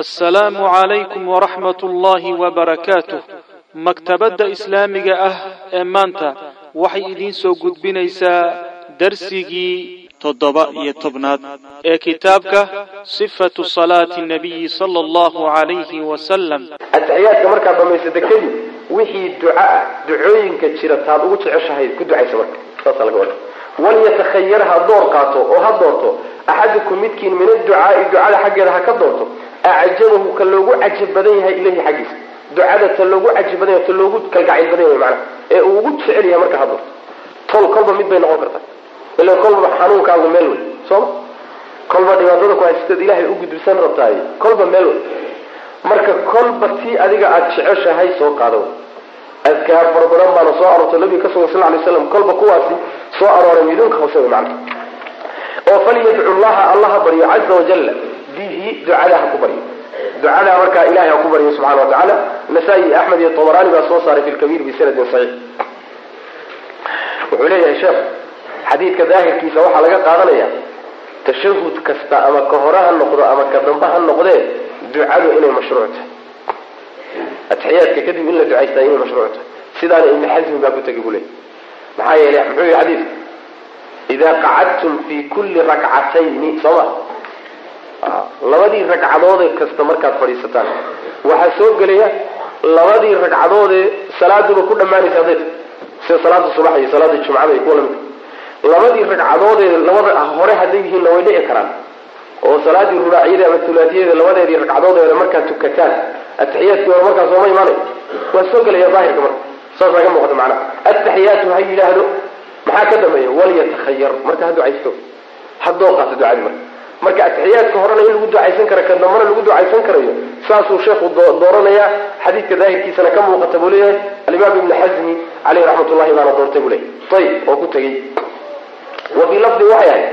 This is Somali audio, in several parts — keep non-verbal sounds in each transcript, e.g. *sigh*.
assalaamu calaykum waraxmat ullaahi wabarakaatuh maktabadda islaamiga ah ee maanta waxay idiin soo gudbinaysaa darsigii toddoba iyo tobnaad ee kitaabka sifatu salaati nabiyi sala allahu calayhi wasalam ataxiyaadka markaad dhamaysata kadib wixii duca ah ducooyinka jira taad ugu jeceshahay ku ducaysa marka. Saasa laga wada walyatakhayar ha door qaato oo ha doorto axadukum midkiin min adducaai ducada xaggeeda ha ka doorto acjabahu ka loogu cajab badan yahay ilahi xaggiisa ducada ta loogu cajab badan yahay ta loogu kalgacayl badan yahay macnaha ee uu ugu jecel yahay marka ha doorto tol kolba mid bay noqon kartaa ila kolba xanuunkaagu meel wey sooma kolba dhibaatada ku haysatad ilaahay u gudbisan rabtaay kolba meel wey marka kolba tii adiga aada jeceshahay soo qaado adkaar fara badan baana soo aroortay nabiga ka sugan sal lay slam kolba kuwaasi soo arooray midunka hoose wey macna oo falyadcu llaha allah ha baryo caza wajalla bihi ducada ha ku baryo ducada markaa ilahay ha ku baryo subxana wa tacaala nasaa-i axmed iyo tobarani baa soo saaray fi lkabiir bisanadin saxiix. Wuxuu leeyahay sheekh xadiidka daahirkiisa waxaa laga qaadanaya tashahud kasta ama ka hore ha noqdo ama ka dambe ha noqdee ducadu inay mashruuc tahay. Atixiyaadka kadib in la ducaystaa inay mashruuc tahay. Sidaana ibni xasmi baa ku tegi bu leey maxaa yeelay muxuu yihi xadiidku idaa qacadtum fi kulli rakcatayni soo ma labadii ragcadoodee kasta markaad fadhiisataan. Waxaa soo gelaya labadii ragcadoodee salaaduba ku dhammaanaysa hadday sida salaada subax iyo salaada jumcada iyo kuwa la mid labadii ragcadoodee labada hore hadday yihiinna way dhici karaan. Oo salaadii rubaaciyada ama tulaatiyada labadeedii ragcadoodeeda markaad tukataan ataxiyaadkii hore markaa sooma imaanay waa soo gelaya daahirka marka. Saas laga muuqata macnaha. Ataxiyaatu ha yidhaahdo maxaa ka dambeeya? Walyatakhayar marka ha ducaysto. Ha dooqaato ducadii marka marka atixiyaadka horena in lagu ducaysan kara ka dambana lagu ducaysan karayo. Saasuu sheekhu dooranayaa. Xadiidka daahirkiisana ka muuqata buu leeyahay. Alimaam ibni xasmi caleyhi raxmat baana doortay buu leeyahy ayib oo ku tegey. Wa fii lafdi waxay ahayd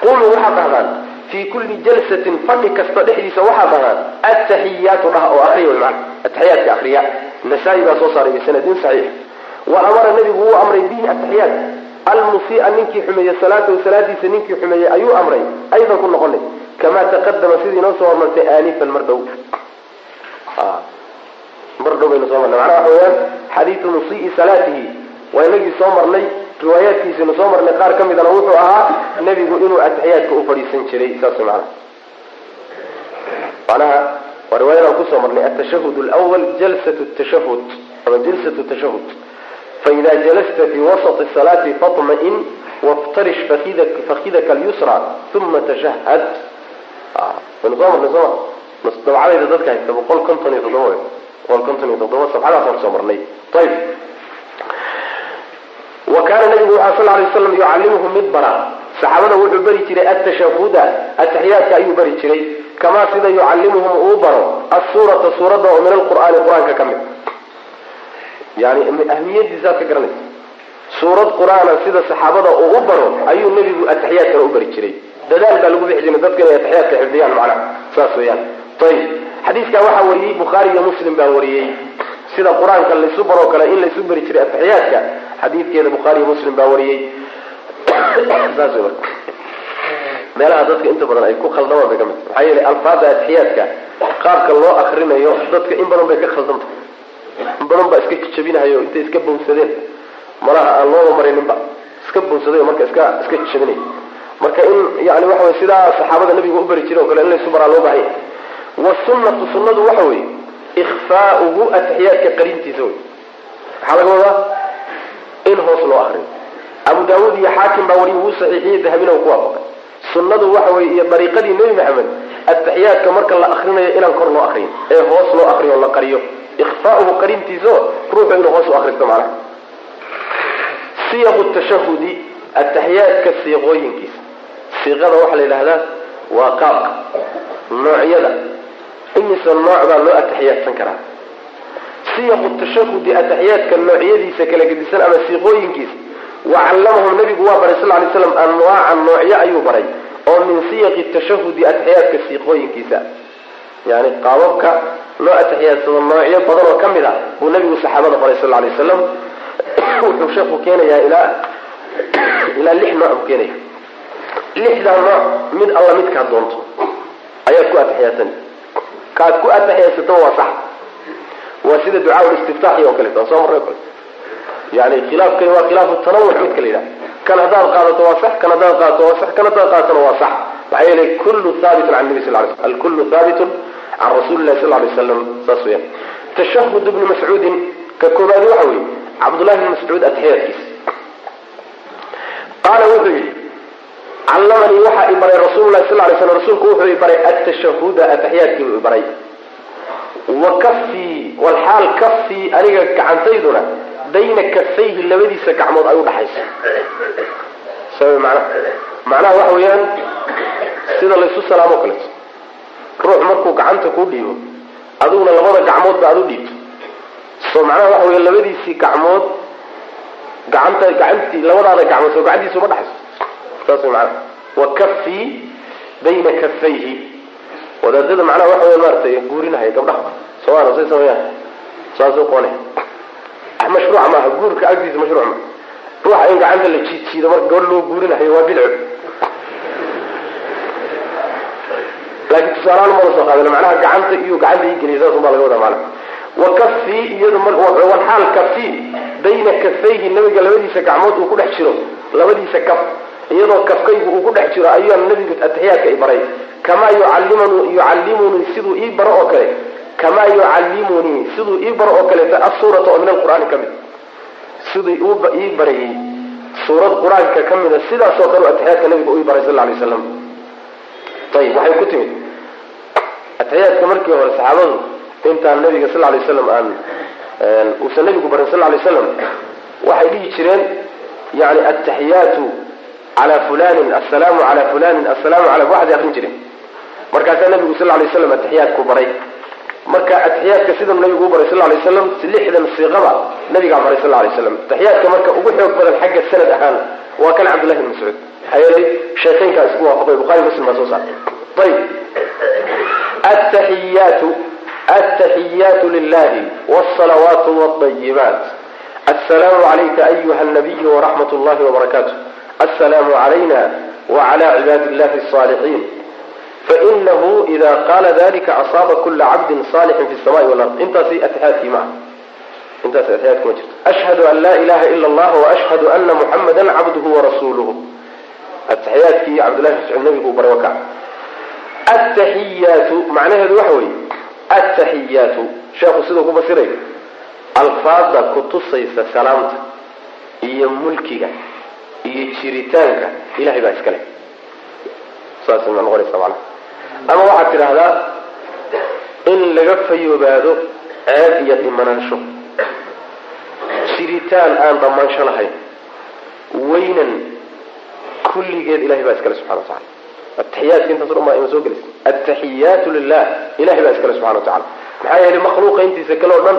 quluu waxaad dhahdaan fii kulli jalsatin fadhi kasta dhexdiisa waxaad dhahdaan ataxiyaatu dhah oo akriya wy mana ataxiyaadka akriya. Nasaa-i baa soo saaray bisanadin saxiix. Wa amara nabigu wuu amray bihi ataxiyaat almusia ninkii xumeeyey salaatahu salaadiisa ninkii xumeeyey ayuu amray aydan ku noqonay. Kamaa taqadama sidii noo soo hormartay aanifan mar dhow. Mar dhow baynu soo marnay. Macnaha waxa weyaan xadiidu musii salaatihi. Waa inagii soo marnay riwaayaadkiisinu soo marnay qaar ka midana wuxuu ahaa nebigu inuu ataxiyaadka u fadhiisan jiray saas mana manaha waa riwaayadaan ku soo marnay atashahud lwal jalsat tashahud ama jalsatu tashahud faida jalasta fi wasط salaati faطmain waftarish fakidaka lyusra uma tashahad waynu soo marnay soo ma dabcadayda dadka haysta boqol konton iyo toddoba boqol konton iyo toddoba sabxadaasaan ku soo marnay ayb wa kaana nabigu waxaa sal lay waslam yucallimuhu mid bara saxaabada wuxuu bari jiray atashahuda ataxiyaadka ayuu bari jiray kamaa sida yucallimuhum uu baro asuurata suuradda oo min alqur'aani qur'aanka ka mid yani ahmiyadiisaad ka garanaysa. Suurad qur'aana sida saxaabada uu u baro ayuu nebigu ataxiyaadkana u bari jiray. Dadaal baa lagu bixi jiray dadka inay ataxiyaadka xifdiyaan macnaha saas weeyaan. Ayib xadiiskaa waxaa wariyey bukhaari iyo muslim baa wariyey. Sida qur'aanka laysu baroo kale in laysu bari jiray ataxiyaadka xadiidkeeda bukhaari iyo muslim baa wariyey. *coughs* Saas wey marka meelaha dadka inta badan ay ku khaldamaan bay ka mid maxaa yeelay alfaada atixiyaadka qaabka loo akrinayo dadka in badan bay ka khaldanta in badan baa iska jabinahayo intay iska bawsadeen malaha aan looba marininba iska bawsaday marka iska iska jabinay marka in yani waxa wey sidaa saxaabada nabiga u bari jira o kale in laysu baraa loo baahanya. Wasunatu sunadu waxa weeye ikhfaauhu ataxiyaadka qarintiisa wey maxaa laga wadaa? In hoos loo akriyo abu daawuud iyo xaakim baa wariy wuu saxiixiyey dahabina ku waafaqay. Sunnadu waxa weye iyo dariiqadii nebi maxamed ataxiyaadka marka la akrinayo inaan kor loo akriyo ee hoos loo akriyo la qariyo ikhfaauhu qarintiisao ruuxu inuu hoos u akristo macnaha siyaqu tashahudi ataxiyaadka siiqooyinkiisa siiqada waxaa la yidhahdaa waa qaabka noocyada imise nooc baa loo ataxiyaadsan karaa siyaqu tashahudi ataxiyaadka noocyadiisa kala gedisan ama siiqooyinkiisa wa callamahum nabigu waa baray sal lay slam anwaaca noocyo ayuu baray oo min siyaqi tashahudi ataxiyaadka siiqooyinkiisa yani qaababka loo atixiyaadsado noocyo badan oo ka mid a buu nabigu saxaabada baray sal lay waslam wuxuu sheekhu keenayaa ilaa ilaa lix nooc buu keenaya lixdaa nooc mid alla midkaa doonto ayaad ku atixiyaadsan kaad ku ataxiyaysataba waa sax. Waa sida ducaa istiftaaxi oo kaleeto soo marray kale yani khilaafkani waa khilaafu tanawuc midka la yidhaha. Kan haddaad qaadato waa sax kan haddaad qaadato waa sax kan haddaad qaadatona waa sax. Maxaa yeelay kullu haabitun can nabi sal lay sl alkullu haabitun can rasuuli lahi sal lay slam saas weyaan tashahud ibni mascuudin ka koobaadi waxa weeye cabdullahi bni mascuud ataxiyaadkiisa qaala wuxuu yidhi callamanii waxaa i baray rasuululahi sal lay slam rasuulku wuxuu i baray atashahuda ataxiyaadkiibuu i baray wa kafii walxaal kafii aniga gacantayduna bayna kafayhi labadiisa gacmood ay udhaxayso sabe macnaha macnaha waxa weeyaan sida laysu salaamo kaleeto ruux markuu gacanta kuu dhiibo adiguna labada gacmoodba aad u dhiibto. So macnaha waxa weya labadiisii gacmood gacanta gacantii labadaada gacmood soo gacantiisa uma dhaxayso. Saas macnaha. Wa kafii bayna kafayhi wadaadada macnaha waxa weya maaratay guurinahaya gabdhaha. Somaala say sameeyaan saasuu qoonay mashruuc maaha. Guurka agtiisa mashruuc maaha. Ruuxa in gacanta la jiidjiido marka gabadh loo guurinahayo waa bidco laakiin tusaalahaan mala soo qaadana macnaha gacanta iyo gacanta ii geliya saas unbaa laga wadaa macnaha. Wa kafii iyada walxaal kafii bayna kafayhi nabiga labadiisa gacmood uu ku dhex jiro labadiisa kaf iyadoo kafkaygu uu ku dhex jiro ayuu nabigu ataxiyaadka i baray. Kamaa yucallimanu yucallimunii siduu ii baro oo kale. Kamaa yucallimunii siduu ii baro oo kaleeto asuurata oo min alqur'aani ka mid. Siduu ii barayey suurad qur'aanka ka mida sidaasoo kale ataxiyaadka nabiga uu ii baray sal lla alay slam ayib waxay ku timid ataxiyaadka markii hore saxaabadu intaan nabiga sal lay slam aan uusan nabigu barin sal lay slam waxay dhihi jireen yani ataxiyaatu cala fulanin assalaamu cala fulanin assalaamu ala waxday akrin jireen. Markaasaa nabigu sal lay slam ataxiyaadku baray. Marka atixiyaadka sidanu nabigu u baray sal lay slam lixdan siiqaba nabigaa baray sal lay slam ataxiyaadka marka ugu xoog badan xagga sanad ahaan waa kan cabdullahi bn mascuud. Maxaa yeelay sheekheynkaa isku waafaqay bukhari muslim baa soo saaray. Ayib ataxiyaatu ataxiyaatu lilahi wsalawaatu wadayibaat assalaamu calayka ayuha nabiy waraxmat llahi wbarakaatu assalaamu calayna wacala cibaadi illahi asaalixiin fainahu ida qaala dalika asaaba kula cabdin salixin fi samai walard intaasi atiyaadkii maaha intaas atiyaadki ma jirto ashhadu an laa ilaha ila allah waashhadu ana muxamada cabduhu warasuluhu atixiyaadkii cabdillahi mascuud nabigu u baray waka ataxiyaatu macnaheedu waxa weeye ataxiyaatu sheekhu siduu ku fasirayo alfaada kutusaysa salaamta iyo mulkiga iyo jiritaanka ilahay baa iska leh saas ma noqonaysa macnaha ama waxaad tidhaahdaa in laga fayoobaado ceeb iyo dhimanaansho jiritaan aan dhammaansho lahayn weynan kulligeed ilahay baa iskale subxana wa tacala ataxiyaadka intaas dhan baa ima soo gelaysa ataxiyaatu lilah ilahay baa iskale subxana wa tacala maxaa yeelay makhluuqa intiisa kale o dhan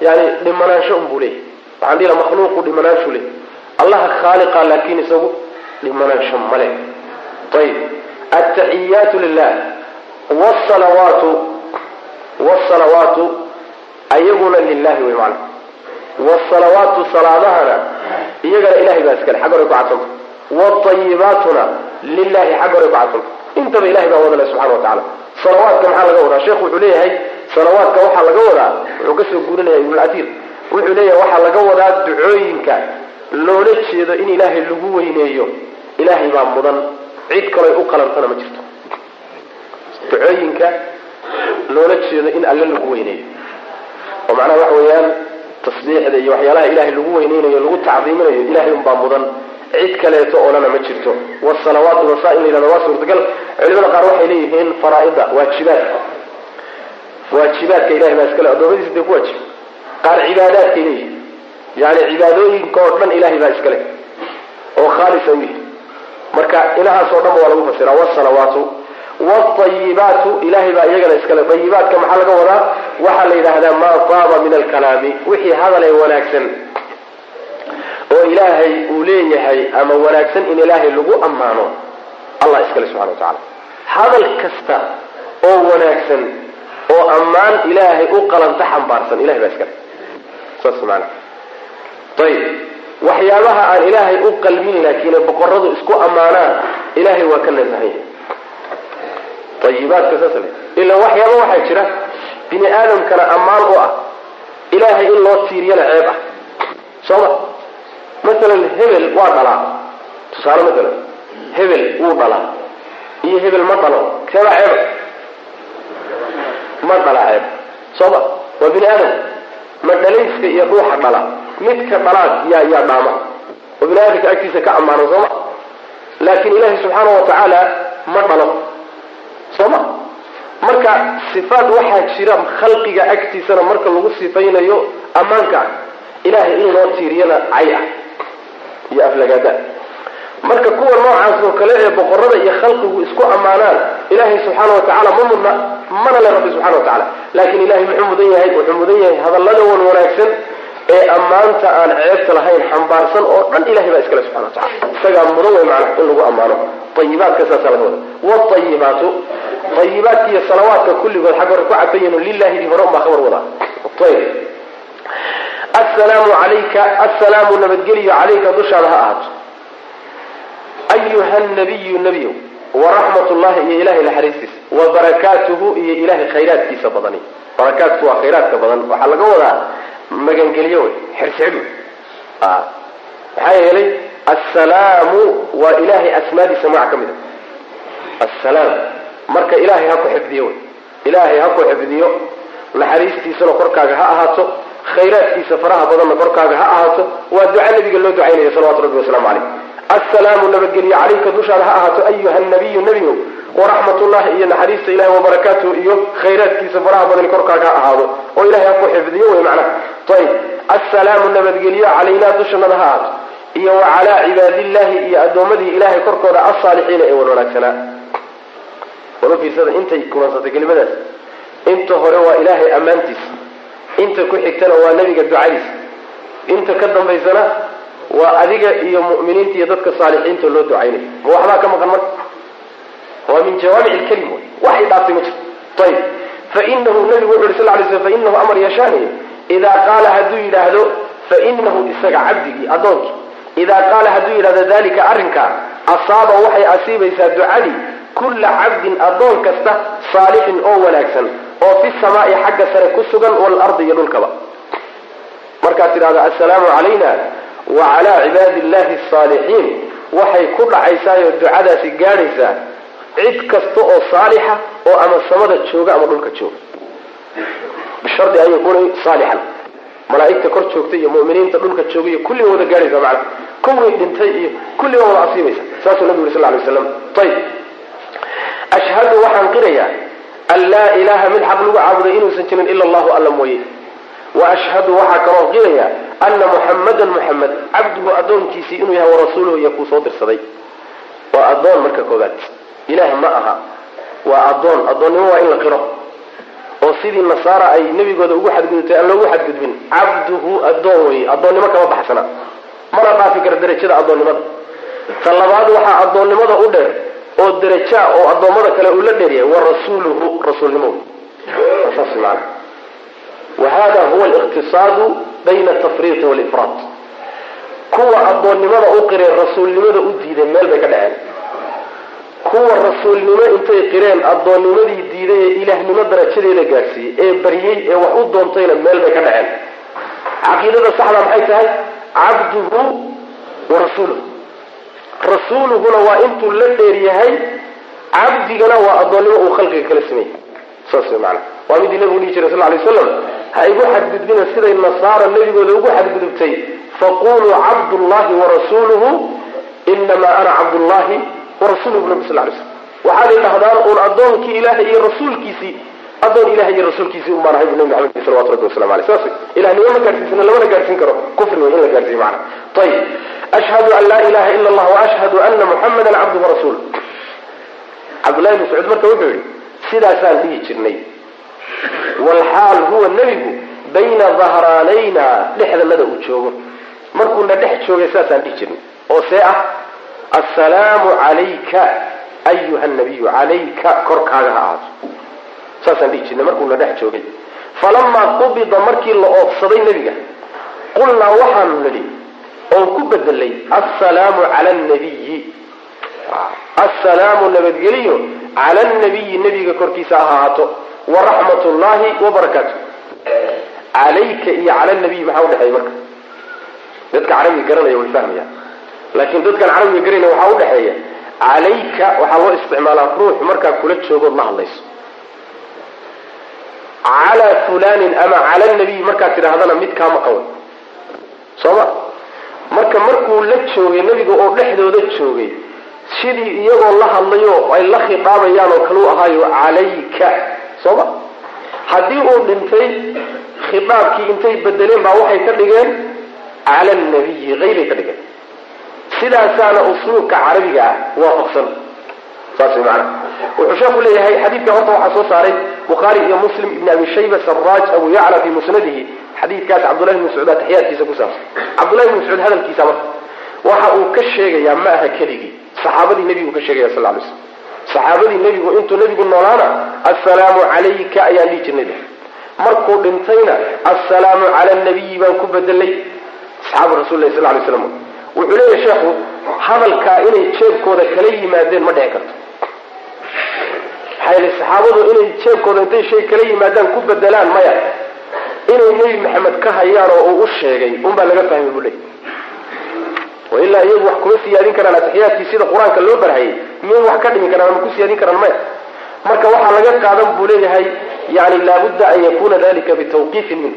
yani dhimanaansho unbuu leeyahy waxaan dhihi laha makhluuqu dhimanaanshu leh allaha khaaliqa laakiin isagu dhimanaansho male ayib ataxiyaatu lilah wsalawaatu wsalawaatu ayaguna lilahi wey macana wsalawaatu salaadahana iyagana ilahay baa iskale. Xag horay ku cadsanta wاayibaatuna lilahi xag horay ku cadsanta intaba ilahay baa wadale subxana wa tacala salawaadka maxaa laga wadaa sheekhu wuxuu leeyahay salawaadka waxaa laga wadaa wuxuu ka soo guurinaya ibnulcatiir wuxuu leeyahay waxaa laga wadaa ducooyinka loola jeedo in ilaahay lagu weyneeyo ilaahay baa mudan cid kaloy u qalantana ma jirto ducooyinka loola jeedo in alle lagu weyneeyo oo macnaha waxa weeyaan tasbiixda iyo waxyaalaha ilahay lagu weyneynayo lagu tacdiiminayo ilahay unbaa mudan cid kaleeto oolana ma jirto. Wsalawaatu wasa in la yihahdo waa suurtagal. Culimada qaar waxay leeyihiin faraaida waajibaadka waajibaadka ilahay baa iskale addoomadiisa dee ku waajib. Qaar cibaadaadkay leeyihiin yani cibaadooyinka oo dhan ilahay baa iskale oo khaalisa u yihi marka ilahaas oo dhan ba waa lagu fasira wsalawaatu wاayibaatu ilahay baa iyagana iskale ayibaadka maxaa laga wadaa? Waxaa la yidhaahdaa maa taaba min alkalaami. Wixii hadal ee wanaagsan oo ilaahay uu leeyahay ama wanaagsan in ilaahay lagu ammaano. Allah iskale subxana wa hadal kasta oo wanaagsan oo ammaan ilaahay u qalanta xambaarsan ilahay baa iskale. Saas maana. Ayib waxyaabaha aan ilaahay u qalmin laakiin boqoradu isku ammaanaan ilahay waa ka nasahay. Ayibaadka saas le ila waxyaaba waxaa jira. Bini aadamkana ammaan u ah. Ilaahay in loo tiiriyana ceeb ah. Soo ma masalan hebel waa dhalaa tusaale masalan hebel wuu dhalaa iyo hebel ma dhalo keebaa ceeba ma dhala ceeb. Soo ma waa bini aadam. Ma dhalayska iyo ruuxa dhala. Midka dhalaad yaa yaa dhaama. Oo bini aadamka agtiisa ka ammaano soo ma. Laakiin ilaahay subxaana wa tacaala ma dhalo. Soo ma. Marka sifaad waxaa jira khalqiga agtiisana marka lagu sifaynayo ammaanka ah ilaahay in loo tiiriyana cay ah iyo aflagaada marka kuwa noocaas oo kale ee boqorada iyo khalqigu isku ammaanaan ilaahay subxaana wa tacaala ma mudna mana le rabbi subxana wa tacala laakiin ilahay muxuu mudan yahay wuxuu mudan yahay hadallada wan wanaagsan ee ammaanta aan ceebta lahayn xambaarsan oo dhan ilahay baa iskale subxana wa tacala isagaa mudan wey macnaha in lagu ammaano. Ayibaadka saasaa laga wada waayibaatu ayibaadka iyo salawaadka kulligood xag hore ku cafayin lilahidii hore unbaa khabar wadaa ayb assalaamu calayka assalaamu nabadgeliyo calayka dushaada ha ahaato. Ayuha nabiyu nebiyow waraxmat llahi iyo ilahay naxariistiisa wa barakaatuhu iyo ilahay khayraadkiisa badani. Barakaatku waa khayraadka badan waxaa laga wadaa magangelyo wey xirxidh maxaa yeelay assalaamu waa ilahay asmaadiisa magac ka mid a assalaam marka ilaahay ha ku xifdiyo wey. Ilaahay ha ku xifdiyo naxariistiisana korkaaga ha ahaato khayraadkiisa faraha badanna korkaaga ha ahaato. Waa duca nabiga loo ducaynaya salawatu rabbi wasalaamu caleyh assalaamu nabadgelyo calayka dushaada ha ahaato ayuha nabiyu nebigow waraxmatullahi iyo naxariista ilahi wabarakaatuhu iyo khayraadkiisa faraha badani korkaaga ha ahaado. Oo ilahay ha xifdiyo wey macnaha ayb assalaamu nabadgelyo calaynaa dushanada ha ahaato. Iyo wa calaa iyo addoommadii ilahay korkooda alsaalixiina ee wan wanaagsanaa wala fiirsada intay kulansatay kelimadaas inta hore waa ilaahay ammaantiisa inta ku xigtana waa nebiga ducadiisa inta ka dambaysana waa adiga iyo mu'miniinta iyo dadka saalixiinta loo ducaynayo ma waxbaa ka maqan marka? Waa min jawaamic wey waxay dhaaftay ma jirto. Ayib fainahu nabigu wuxu uhi sal lay sl fainahu amar yashaani. Idaa qaala hadduu yidhaahdo fainahu isaga cabdigii addoonkii idaa qaala hadduu yidhahdo dalika arrinkaa asaaba waxay asiibaysaa ducadii kulla cabdin addoon kasta saalixin oo wanaagsan oo fi samaai xagga sare ku sugan waalardi iyo dhulkaba. Markaad tidhahdo assalaamu calayna wa calaa cibaadi illahi asaalixiin waxay ku dhacaysaayoo ducadaasi gaadhaysaa cid kasta oo saalixa oo ama samada jooga ama dhulka jooga. Bishardi an yakuuna saalixan malaaigta kor joogta iyo muminiinta dhulka jooga iyo kulliga wada gaadhaysa macna kuwii dhintay iyo kulliga wada asiibaysa. Saasuu nabigu yuri sal lay waslam ayb ashhadu waxaan qirayaa an laa ilaaha mid xaq lagu caabuday inuusan jirin ila allahu alla mooye wa ashhadu waxaa kaloo qirayaa ana muxammadan muxamed cabduhu addoonkiisii inuu yahay warasuuluhu iyo kuu soo dirsaday waa addoon marka koobaad ilaah ma aha waa addoon addoonnimo waa in la qiro oo sidii nasaara ay nebigooda ugu xadgudubtay aan loogu xadgudbin cabduhu addoon weye addoonnimo kama baxsana mana dhaafi kara derajada addoonnimada ta labaad waxaa addoonnimada u dheer oo derajaa oo addoommada kale uu la dheeryahay wa rasuuluhu rasuulnimo. Wa hada huwa aliqtisaadu bayna atafriiqi walifraad kuwa addoonnimada u qireen rasuulnimada u diiday meel bay ka dhaceen. Kuwa rasuulnimo intay qireen addoonnimadii diiday ee ilaahnimo darajadeeda gaadhsiiyey ee baryey ee wax u doontayna meel bay ka dhaceen. Caqiidada saxda maxay tahay? Cabduhu wa rasuuluhu rasuuluhuna waa intuu la dheer yahay cabdigana waa addoonnimo uu khalqiga kala sameeyey. Saas maana waa midii nabigu dhihi jiray sal lay waslam ha igu xadgudbina siday nasaara nebigooda ugu xadgudubtay. Faquluu cabdullahi warasuuluhu inamaa ana cabdullahi warasuuluhu nabi sal lay slam waxaaday dhahdaan uun addoonkii ilaahay iyo rasuulkiisii addoon ilahay iyo rasuulkiisii un baan ahay bu nabi maxamed salawatu rabbi waslamu aleyh saas ilahnimo ma gaadhsiisana lamana gaadhsiin karo. Kufri wey in la gaadhsiiyo macana ayib ashhadu an laa ilaha ila allah waashhadu ana muxamadan cabduhu rasuul cabdullahi bn mascuud marka wuxuu yihi sidaasaan dhihi jirnay walxaal huwa nebigu bayna dahraanayna dhexdanada uu joogo markuuna dhex joogay saasaan dhihi jirnay oo see ah assalaamu calayka ayuha nabiyu calayka korkaaga ha ahaato saasaan dhihi jirnay markuuna dhex joogay falamaa qubida markii la oofsaday nebiga qulnaa waxaanu nidhi oon ku bedelay assalaamu cala nabiyi assalaamu nabadgeliyo cala nabiyi nebiga korkiisa ha ahaato waraxmat ullahi wabarakaatu calayka iyo cala nabiy maxaa udhexeeya marka? Dadka carabiga garanaya way fahmayaan. Laakiin dadkaan carabiga garanaya waxaa udhexeeya calayka waxaa loo isticmaalaa ruux markaa kula joogood la hadlayso. Calaa fulanin ama cala nabiy markaad tidhaahdana mid kaa maqan way soo ma marka markuu la joogay nebiga oo dhexdooda joogay sidii iyagoo la hadlayo ay la khitaabayaan oo kaleu ahaayo calayka. Soo ma haddii uu dhintay khitaabkii intay bedeleen baa waxay ka dhigeen cala nabiyi hayray ka dhigeen. Sidaasaana usluubka carabiga ah waafaqsan. Saas maana wuxuu sheeku leeyahay xadiidka horta waxaa soo saaray bukhaari iyo muslim ibn abi shayba saraaj abu yacla fi musnadihi xadiidkaas cabdullahi bn mascuud ataxiyaadkiisa ku saabsan. Cabdullahi bn mascuud hadalkiisa marka waxa uu ka sheegayaa ma aha keligii. Saxaabadii nebigu ka sheegaya sal lay slam saxaabadii nebigu intuu nebigu noolaana assalaamu calayka ayaan dhihi jirnay markuu dhintayna assalaamu cala nabiyi baan ku bedelay asxaabu rasulilahi sal lay slam wuxuu leeyahay sheekhu hadalkaa inay jeebkooda kala yimaadeen ma dhici karto. Maxaa yili saxaabadu inay jeebkooda intay shay kala yimaadaan ku bedelaan maya inay nebi maxamed ka hayaan oo uu u sheegay unbaa laga fahmay buu leey wailaa iyagu wax kuma siyaadin karaan atixiyaadkii sida qur'aanka loo barhayay miyay wax ka dhimi karaan ama ku siyaadin karaan maya marka waxaa laga qaadan buu leeyahay yani laabudda an yakuna dalika bitawqiifin min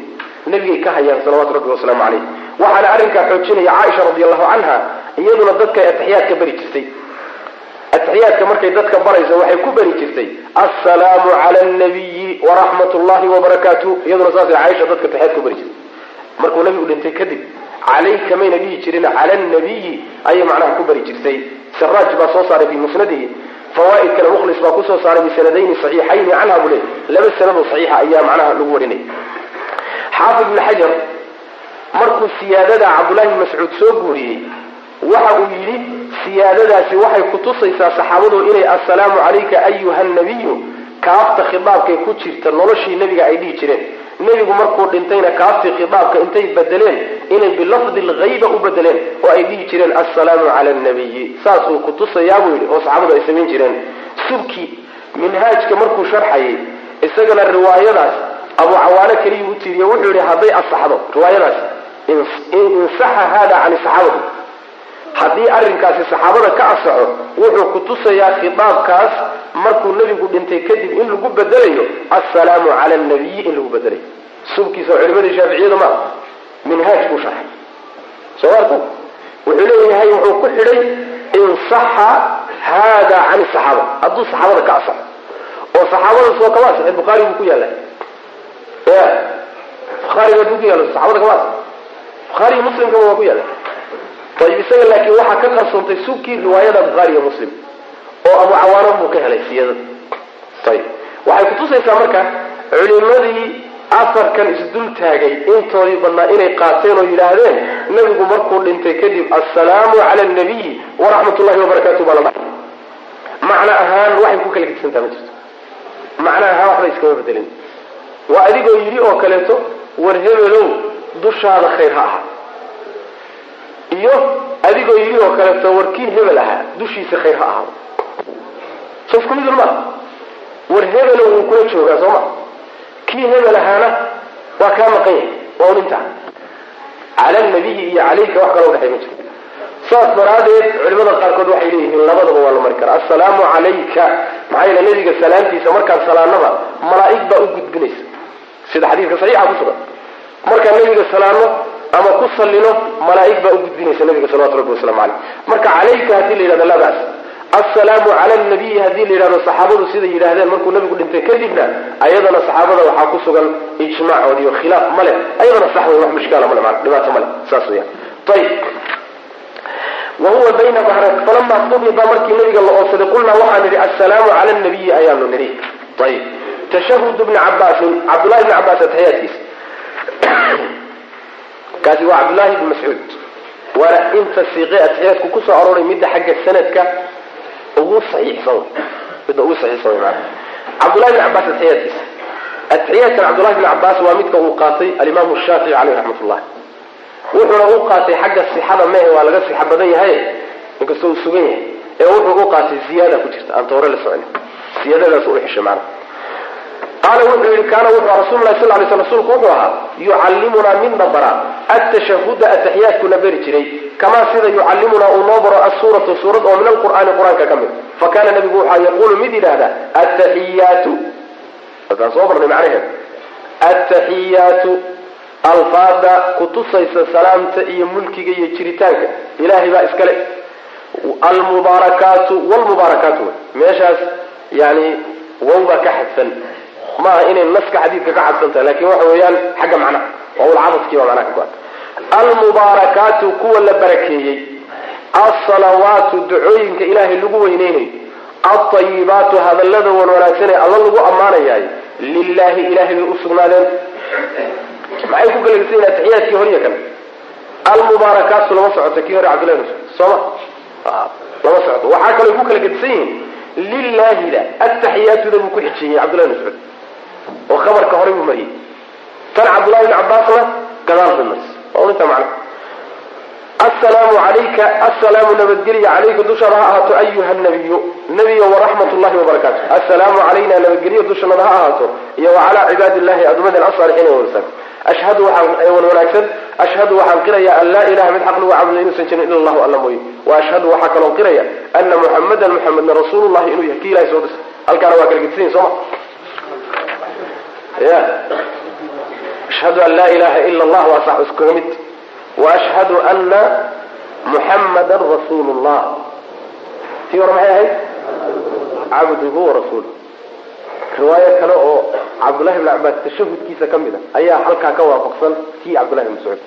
nabigay ka hayaan salawatu rabbi wasalaamu caleyh waxaana arrinkaa xoojinaya caaisha radi allahu canha iyaduna dadkay atixiyaadka bari jirtay atixiyaadka markay dadka barayso waxay ku bari jirtay assalaamu cala nabiyi waraxmat llahi wabarakaatu iyaduna saasay caaisha dadka atixiyaad ku bari jirtay. Markuu nabigu dhintay kadib calayka mayna dhihi jirin cala nabiyi ayay macnaha ku bari jirtay. Saraaj baa soo saaray fi musnadihi. Fawaaid kale mukhlis baa ku soo saaray bisanadayni saxiixayni canha buu le laba sanadoo saxiixa ayaa macnaha lagu warinay. Xaafid ibn xajar markuu siyaadada cabdullahi mascuud soo guuriyey waxa uu yidhi siyaadadaasi waxay kutusaysaa saxaabadu inay assalaamu calayka ayuha nabiyu kaafta khidaabkay ku jirta noloshii nebiga ay dhihi jireen. Nebigu markuu dhintayna kaaftii khidaabka intay bedeleen inay bilafdi lghayba u bedeleen oo ay dhihi jireen assalaamu cala nabiyi saasuu kutusayaa buu yidhi oo saxaabadu ay samayn jireen. Subki minhaajka markuu sharxayay isagana riwaayadaas abu cawaano keliyuu u tiiriye wuxuu yihi hadday asaxdo riwaayadaas insaxa hada cani saxaabati haddii arrinkaasi saxaabada ka asaxo wuxuu kutusayaa khitaabkaas markuu nebigu dhintay kadib in lagu bedelayo assalaamu cala nabiyi in lagu bedelayo subkiisa culimadii shaaficiyada ma minhaaj buu sharxay. Soo arta wuxuu leeyahay wuxuu ku xidhay insaxa hada cani saxaaba. Hadduu saxaabada ka asaxo oo saxaabada soo kama asixin bukhaari buu ku yaalla ya bukhaariga hadduu ku yaalo saxaabada kama asix bukhaariyo muslimkaba waa ku yaalla ayib isaga laakiin waxaa ka qarsoontay subkii riwaayada bukhaari iyo muslim oo abu cawaano buu ka helay siyadada ayib waxay kutusaysaa marka culimadii afarkan isdul taagay intoodii badnaa inay qaateen oo yidhaahdeen nebigu markuu dhintay kadib assalaamu cala nabiyi waraxmat ullahi wabarakaatu baa la dhahay. Macno ahaan waxay ku kala gedisantaa ma jirto. Macno ahaan waxba iskama bedelin waa adigoo yidhi oo kaleeto war hebelow dushaada khayr ha ahaa iyo adigoo yidhi oo kaleeto war kii hebel ahaa dushiisa khayr ha ahaado. So isku midun maa war hebelow wuu kula joogaa soo ma? Kii hebel ahaana waa kaa maqan yahay waa un intaa cala nabiyi iyo calayka wax kala udhexay ma jirto. Saas daraadeed culimada qaarkood waxay leeyihiin labadaba waa la mari karaa. Assalaamu calayka maxaa yeele nabiga salaamtiisa markaan salaanaba malaa'ig baa u gudbinaysa. Sida xadiidka saxiixa ku sugan. Markaan nabiga salaano ama ku sallino malaa'ig baa u gudbinaysa nabiga salawatu rabbi waslamu caleyh marka calayka haddii la yidhahdo laa bas assalaamu cala nabiyi haddii la yidhahdo saxaabadu siday yidhaahdeen markuu nabigu dhintay kadibna ayadana saxaabada waxaa ku sugan ijmaacood iyo khilaaf male ayadana sax wey wax mushkaala male maa dhibaato male saas weya ayib wahuwa bayna falama qubida markii nabiga la oobsaday qulnaa waxaan nidhi assalaamu cala nabiyi ayaanu nidhi. Ayib tashahud bni cabaasin cabdullahi bni cabaas ataxiyaadkiisa kaasi waa cabdullahi bni mascuud waana inta siiqe atixiyaadku ku soo arooray midda xagga sanadka ugu saxiixsan midda ugu saxiixsan way maana. Cabdullahi bni cabaas atixiyaadkiisa atixiyaadkan cabdullahi bni cabaas waa midka uu qaatay alimaamu shaafici caleyh raxmat ullah wuxuuna u qaatay xagga sixada mehe waa laga sixa badan yahay inkastoo uu sugan yahay. Ee wuxuu u qaatay ziyaada ku jirta aan toore la soconin siyaadadaas u xeshay maana qaala wuxuu yihi kaana wuxuu aha rasul lahi sal lay sl rsulku wuxuu ahaa yucallimunaa midna bara atashahuda ataxiyaadkuna beri jiray kamaa sida yucallimunaa uu noo baro assuuratu suurad oo min alqur'aani qur'aanka ka mid fa kaana nabigu waxaa yaquulu mid yidhaahda ataxiyaatu wakaan soo barnay macnaheeda ataxiyaatu alfaada kutusaysa salaamta iyo mulkiga iyo jiritaanka ilahay baa iskale almubaarakaatu wlmubaarakaatu meeshaas yani wow baa ka xadsan maaha inay naska xadiidka ka xadsan laakiin waxa weeyaan xagga macnaha wawlcadadkii baa macnaha ka almubaarakaatu kuwa la barakeeyey. Alsalawaatu ducooyinka ilaahay lagu weyneynayo alطayibaatu hadallada wan wanaagsan ee alla lagu ammaanayaay lilahi ilahay bay usugnaadeen maxay ku kala gedisan atixiyaadkii horiya kale? Almubaarakaatu lama socoto kii hore cabdillahi masud sooma? Lama socoto waxaa kaloo ku kala gedisan yihiin. Lilaahida ataxiyaatuda ku xijiyey cabdullahi mascuud oo khabarka horey buu mariyey tan cabdullahi bn cabaasna gadaal maris waa inta macna asalaamu calayka asalaamu nabadgelya calayka dushaada ha ahaato ayuha nabiyu nebiyo waraxmat llahi wabarakaatu assalaamu calayna nabadgelyo dushanada ha ahaato. Iyo wacalaa cibaadi illahi addoommadan asaalixiin wanaagsan. Ashhadu waxaan wan wanaagsan ashhadu waxaan qiraya an laa ilaha mid xaq lagu caabudo inuusan jirin ila allahu alla mooye. Wa ashhadu waxaa kaloo qiraya ana muxamadan muxamedna rasuulullahi inuu yahay. Ki ilahay soo disay halkaana waa kala gedisanyihin sooma ya. Ashhadu an laa ilaha ila allah waa sax iskaga mid. Waashhadu ana muxammadan rasuulu llah tii hore maxay ahayd? Cabduhu warasuuluh riwaayo kale oo cabdullahi bn cabaas tashahudkiisa ka mid a ayaa halkaa ka waafaqsan kii cabdullahi bn mascuud.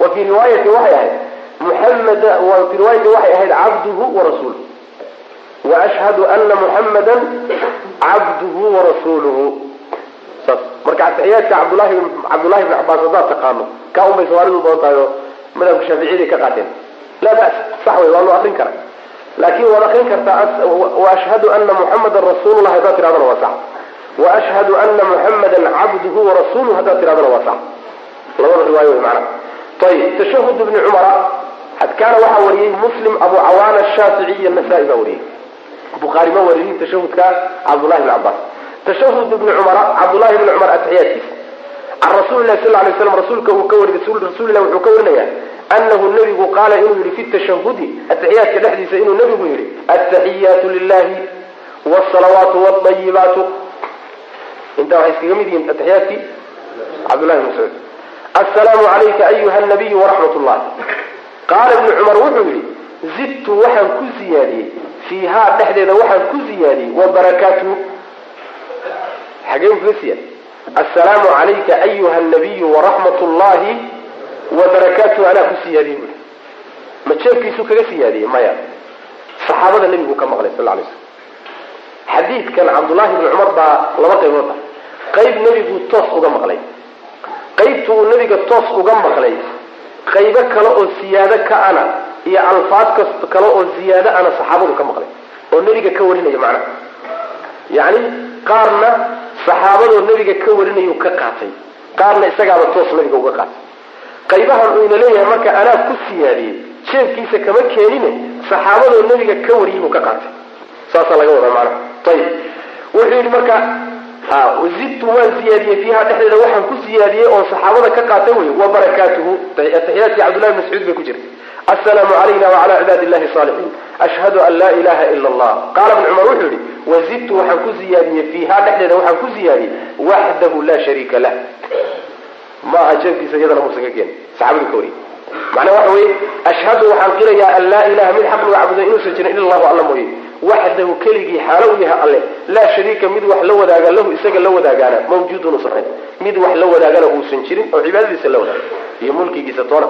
Wa fii riwaayati waxay ahayd muxamed wa fii riwaayati waxay ahayd cabduhu warasuuluh waashhadu ana muxammadan cabduhu warasuuluhu saas. Marka atixiyaadka cabdullahi cabdullahi bn cabaas haddaad taqaano ka un bay soomaalidu badan tahay oo madhabka shaaficiyada ka qaateen. Laa bas sax wey waanu akrin kara laakin waad akrin kartaa waashhadu ana muxamadan rasuulullah haddaad tihahdana waa sax. Waashhadu ana muxamadan cabduhu warasuuluh haddaad tihahdana waa sax. Labada riwaayo wey macnaha ayib tashahud ibni cumara hadkaana waxaa wariyey muslim abu cawaana shaafici iyo nasaa-i baa wariyey. Bukhaari ma warinin tashahudka cabdullahi bn cabaas tashahud ibni cumara cabdullahi bni cumar atixiyaadkiisa can rasuuli lahi sal lay slam rasuulka uu ka wari rasuulilah wuxuu ka warinayaa anahu nebigu qaala inuu yihi fi tashahudi atixiyaadka dhexdiisa inuu nebigu yihi ataxiyaatu lilahi wsalawaatu wاayibaatu intaa waxay iskaga mid yihiin atixiyaadkii cabdullahi bn mascuud assalaamu calayka ayuha nabiyu waraxmat llah qaala ibnu cumar wuxuu yihi zidtu waxaan ku ziyaadiyey. Fiihaa dhexdeeda waxaan ku ziyaadiyey. Wabarakaatuhu xagee u kaga siyaad assalaamu calayka ayuha nabiyu waraxmat llahi wabarakaatuhu anaa ku siyaadiyey buui ma jeefkiisuu kaga siyaadiyey maya. Saxaabada nebigu ka maqlay sal lay slam xadiidkan cabdullahi bni cumar baa laba qaybood ah. Qayb nebigu toos uga maqlay. Qaybtu uu nebiga toos uga maqlay qaybo kale oo siyaado ka ana iyo alfaad kas kale oo ziyaado ana saxaabadu ka maqlay oo nebiga ka warinaya macnaha yacni qaarna saxaabadoo nebiga ka warinayu ka qaatay. Qaarna isagaaba toos nebiga uga qaatay. Qaybahan uu ina leeyahay marka anaa ku siyaadiyey jeefkiisa kama keenine saxaabadoo nebiga ka wariyay buu ka qaatay. Saasaa laga wadaa macnaha. Ayib wuxuu yidhi marka zidtu waan ziyaadiyey fiiha dhexdeeda waxaan ku ziyaadiyey oo saxaabada ka qaatay wey wa barakaatuhu. Ataxiyaadkii cabdullahi mascuud bay ku jirtay assalaamu calayna wacala cibaadi illahi saalixiin ashhadu an laa ilaha ila allah qaala ibn cumar wuxuu yihi wazidtu waxaan ku ziyaadiyey fiiha dhexdeeda waxaan ku ziyaadiyey waxdahu laa shariika lah. Ma aha jeefkiisa iyadana muusan ka keenin saxaabadu ka wariyey. Macnaha waxa weye ashhadu waxaan qirayaa an laa ilaha mid xaq lagu caabudo inuusan jirin ila allahu alla mooye. Waxdahu keligii xaalo u yahay alle. Laa shariika mid wax la wadaaga lahu isaga la wadaagaana mawjuudun usan ahayn mid wax la wadaagana uusan jirin oo cibaadadiisa la wadaaga iyo mulkigiisa toona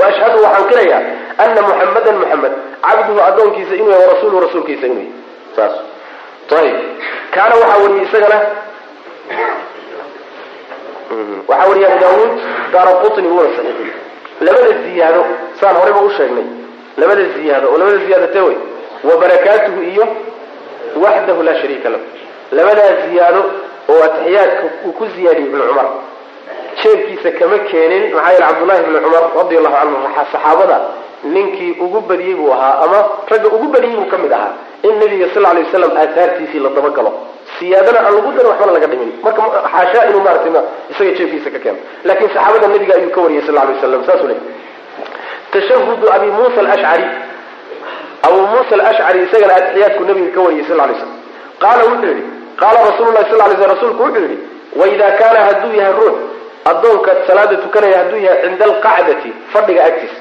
waashhadu waxaan qirayaa ana muxamadan muxamed cabduhu addoonkiisa inuu yahay warasuuluhu rasuulkiisa inuu yahay saas ayib kaana waxaa wariyey isagana waxaa wariyay abu daawuud daara qutni wuuna saxiixiyey labada ziyaado saan horeyba u sheegnay labada ziyaado oo labada ziyaado tee wey wa barakaatuhu iyo waxdahu laa shariika lahu labadaa ziyaado oo atixiyaadka uu ku ziyaadiyey ibnu cumar jeebkiisa kama keenin. Maxaa yeele cabdullahi ibni cumar radi allahu canhu saxaabada ninkii ugu badiyey buu ahaa ama ragga ugu badiyey buu ka mid ahaa. In nabiga sal lay waslam aahaartiisii la dabagalo siyaadana aan lagu darin waxbana laga dhimin marka xaashaa inuu maratay isaga jeefkiisa ka keeno laakiin saxaabada nabiga ayuu ka wariyay sal lay waslam saasuu le tashahudu abi muusa alashcari abu muusa alashcari isagana atixiyaadku nabiga ka wariyay sal lay slam qaala wuxuu yidhi qaala rasuulu sal lay sl rasuulku wuxuu yidhi waida kaana hadduu yahay ruux addoonka salaada tukanaya hadduu yahay cinda alqacdati fadhiga agtiisa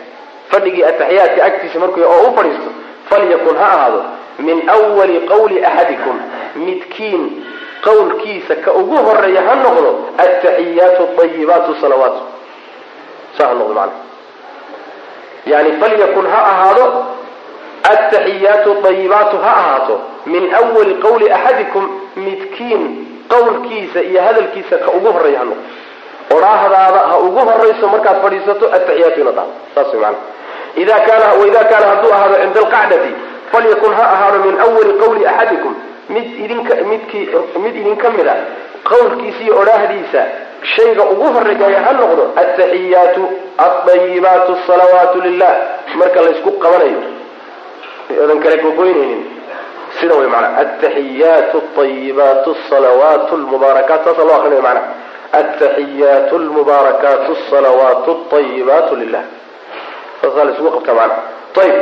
fadhigii ataxiyaadka agtiisa markuu oo u fadhiisto falyakun ha ahaado min wali qawli axadikum midkiin qawlkiisa ka ugu horreeya ha noqdo ataxiyaatu ayibaatu salawaatu saa ha noqdo mana yani falyakun ha ahaado ataxiyaatu ayibaatu ha ahaato min wali qawli axadikum midkiin qawlkiisa iyo hadalkiisa ka ugu horreeya ha noqdo odhaahdaada ha ugu horayso markaad fadhiisato ataxiyaatu ina daa saas mana ida kaana waida kaana hadduu ahaado cinda alqacdati falyakun ha ahaado min wali qawli axadikum. Mid idinka midkii mid idinka mid a qawlkiisa iyo odhaahdiisa shayga ugu horreeya ha noqdo ataxiyaatu aayibaatu salawaatu lilah marka laysku qabanayo. Odan kale gogoynaynin sida way mana ataxiyaatu ayibaatu salawaatu lmubaarakaat saasa loo akrinaya mana ataxiyaatu lmubaarakaatu salawaatu ayibaatu lilah laisugu qabta mana ayb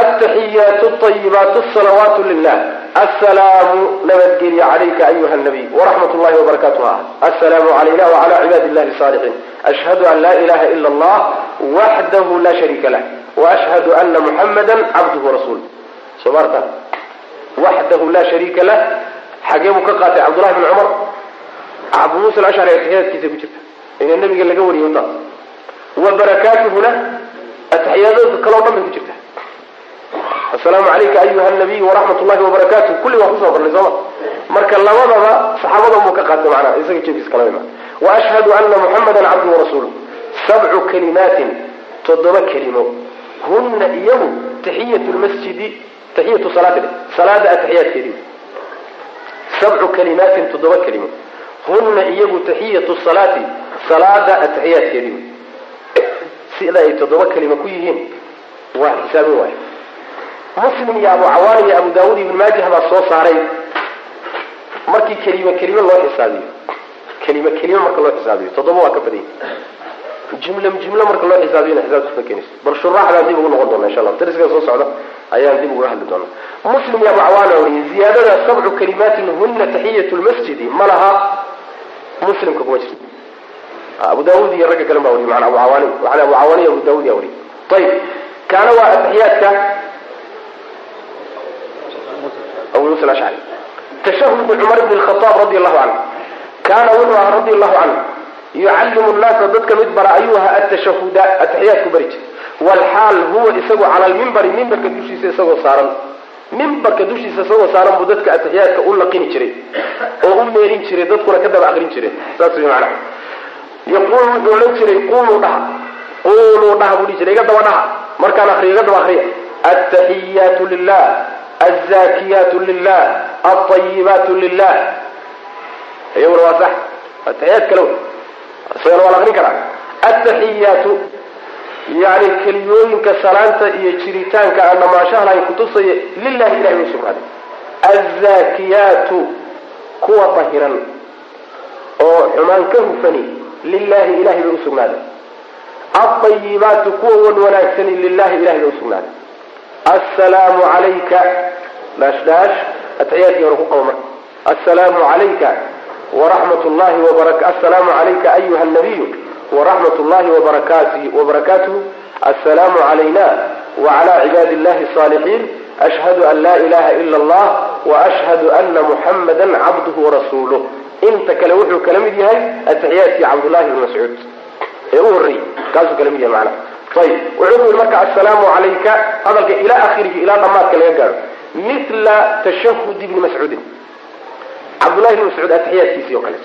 ataxiyaatu ayibaatu salawaatu lilah asalaamu nabadgelya calayka ayuha nabiy waraxmat llahi wabarakatuha asalaamu calayna wacala cibaadi illahi saalixiin ashhadu an laa ilaha ila allah waxdahu la shariika lah waashhadu ana muxamada cabduhu rasuul soo maarta waxdahu laa shariika lah xagee buu ka qaatay cabdullahi bn cumar abu muusa alashcari ataxiyaadkiisa ku jirta. Ina nabiga laga wariyay taas wa barakaatuhuna ataxiyaadooda kaloo dhan bay ku jirta. Asalaamu calayka ayuha nabiy waraxmat llahi wabarakatuh kulli waa ku soo kornay sooma marka labadaba saxaabadan buu ka qaatay macnaha isaga jeefkiisa kala ma. Wa ashhadu ana muxamadan cabduhu warasuuluh sabcu kalimaatin toddoba kelimo. Huna iyagu taxiyatu lmasjidi taxiyatu salaati. Salaada ataxiyaadkeedii sabcu kalimaatin toddoba kelimo huna iyagu taxiyatu salaati salaada ataxiyaadkeedii sida ay toddoba kelimo ku yihiin waa xisaabin waay muslim iyo abu cawaan iyo abu daawud ibn maajah baa soo saaray. Markii kelime kelime loo xisaabiyo. Kelime kelime marka loo xisaabiyo. Toddoba waa ka badanya jumle jumle marka loo xisaabiyona xisaabta keenaysa bal shuraaxdaan dib ugu noqon doona insha allah dariska soo socda ayaan dib uga hadli doonaa muslim cawaan baa wariyay ziyaadada sabcu kalimaatin huna taxiyatu lmasjidi ma laha muslimka kuma jirto. Abu daawud iyo ragga kalen baa wariyay maana abu cawaani waxaana abu cawaani iyo abu daawud yaa wariyay ayib kaana waa ataxiyaadka abu musa alashcari tashahudu cumar bn lkhaaab radi allahu canhu kaana wuxuu ahaa radi allahu canhu yucallimu nnaasa dadka mid bara ayuu ahaa atashahuda ataxiyaadku bari jir walxaal huwa isagu cala lmimbari mimbarka dushiisa isagoo saaran mimbarka dushiisa isagoo saaran buu dadka ataxiyaadka u laqini jiray oo u meerin jiray dadkuna ka daba aqrin jireen saas way macana yaquulu wuxuu odhan jiray quluu dhaha quluu dhaha buu dhihi jiray iga daba dhaha markaan akriyo iga daba akriya ataxiyaatu lilah alzakiyaatu lilah alطayibaatu lilah iyaguna waa sax ataxiyaad kale wey isagana waa la aqrin karaa? Ataxiyaatu yani keliyooyinka salaanta iyo jiritaanka aan dhamaanshaha lahayn kutusaya lilahi ilahay u sugnaaday alzakiyaatu kuwa dahiran oo xumaan ka hufani lilahi ilahay bay usugnaaday alطayibaatu kuwa wan wanaagsani lilahi ilahay bay usugnaaday assalaamu calayka dhaash dhaash ataxiyaadkii hore ku qabo marka assalaamu calayka waraxmat llahi assalaamu calayka ayuha nabiyu waraxmat llahi wabarakaatuhu assalaamu calayna wacala cibaadi illahi asaalixiin ashhadu an laa ilaha ila allah waashhadu ana muxamada cabduhu warasuuluh inta kale wuxuu kala mid yahay ataxiyaadkii cabdullahi bni mascuud. Ee u horreeyey kaasuu kala mid yahay macnaha ayib wuxuu ku yihi marka assalaamu calayka hadalka ilaa akhirihi ilaa dhamaadka laga gaadho mila tashahud ibni mascuudin cabdullahi ibni mascuud ataxiyaadkiisii o kale.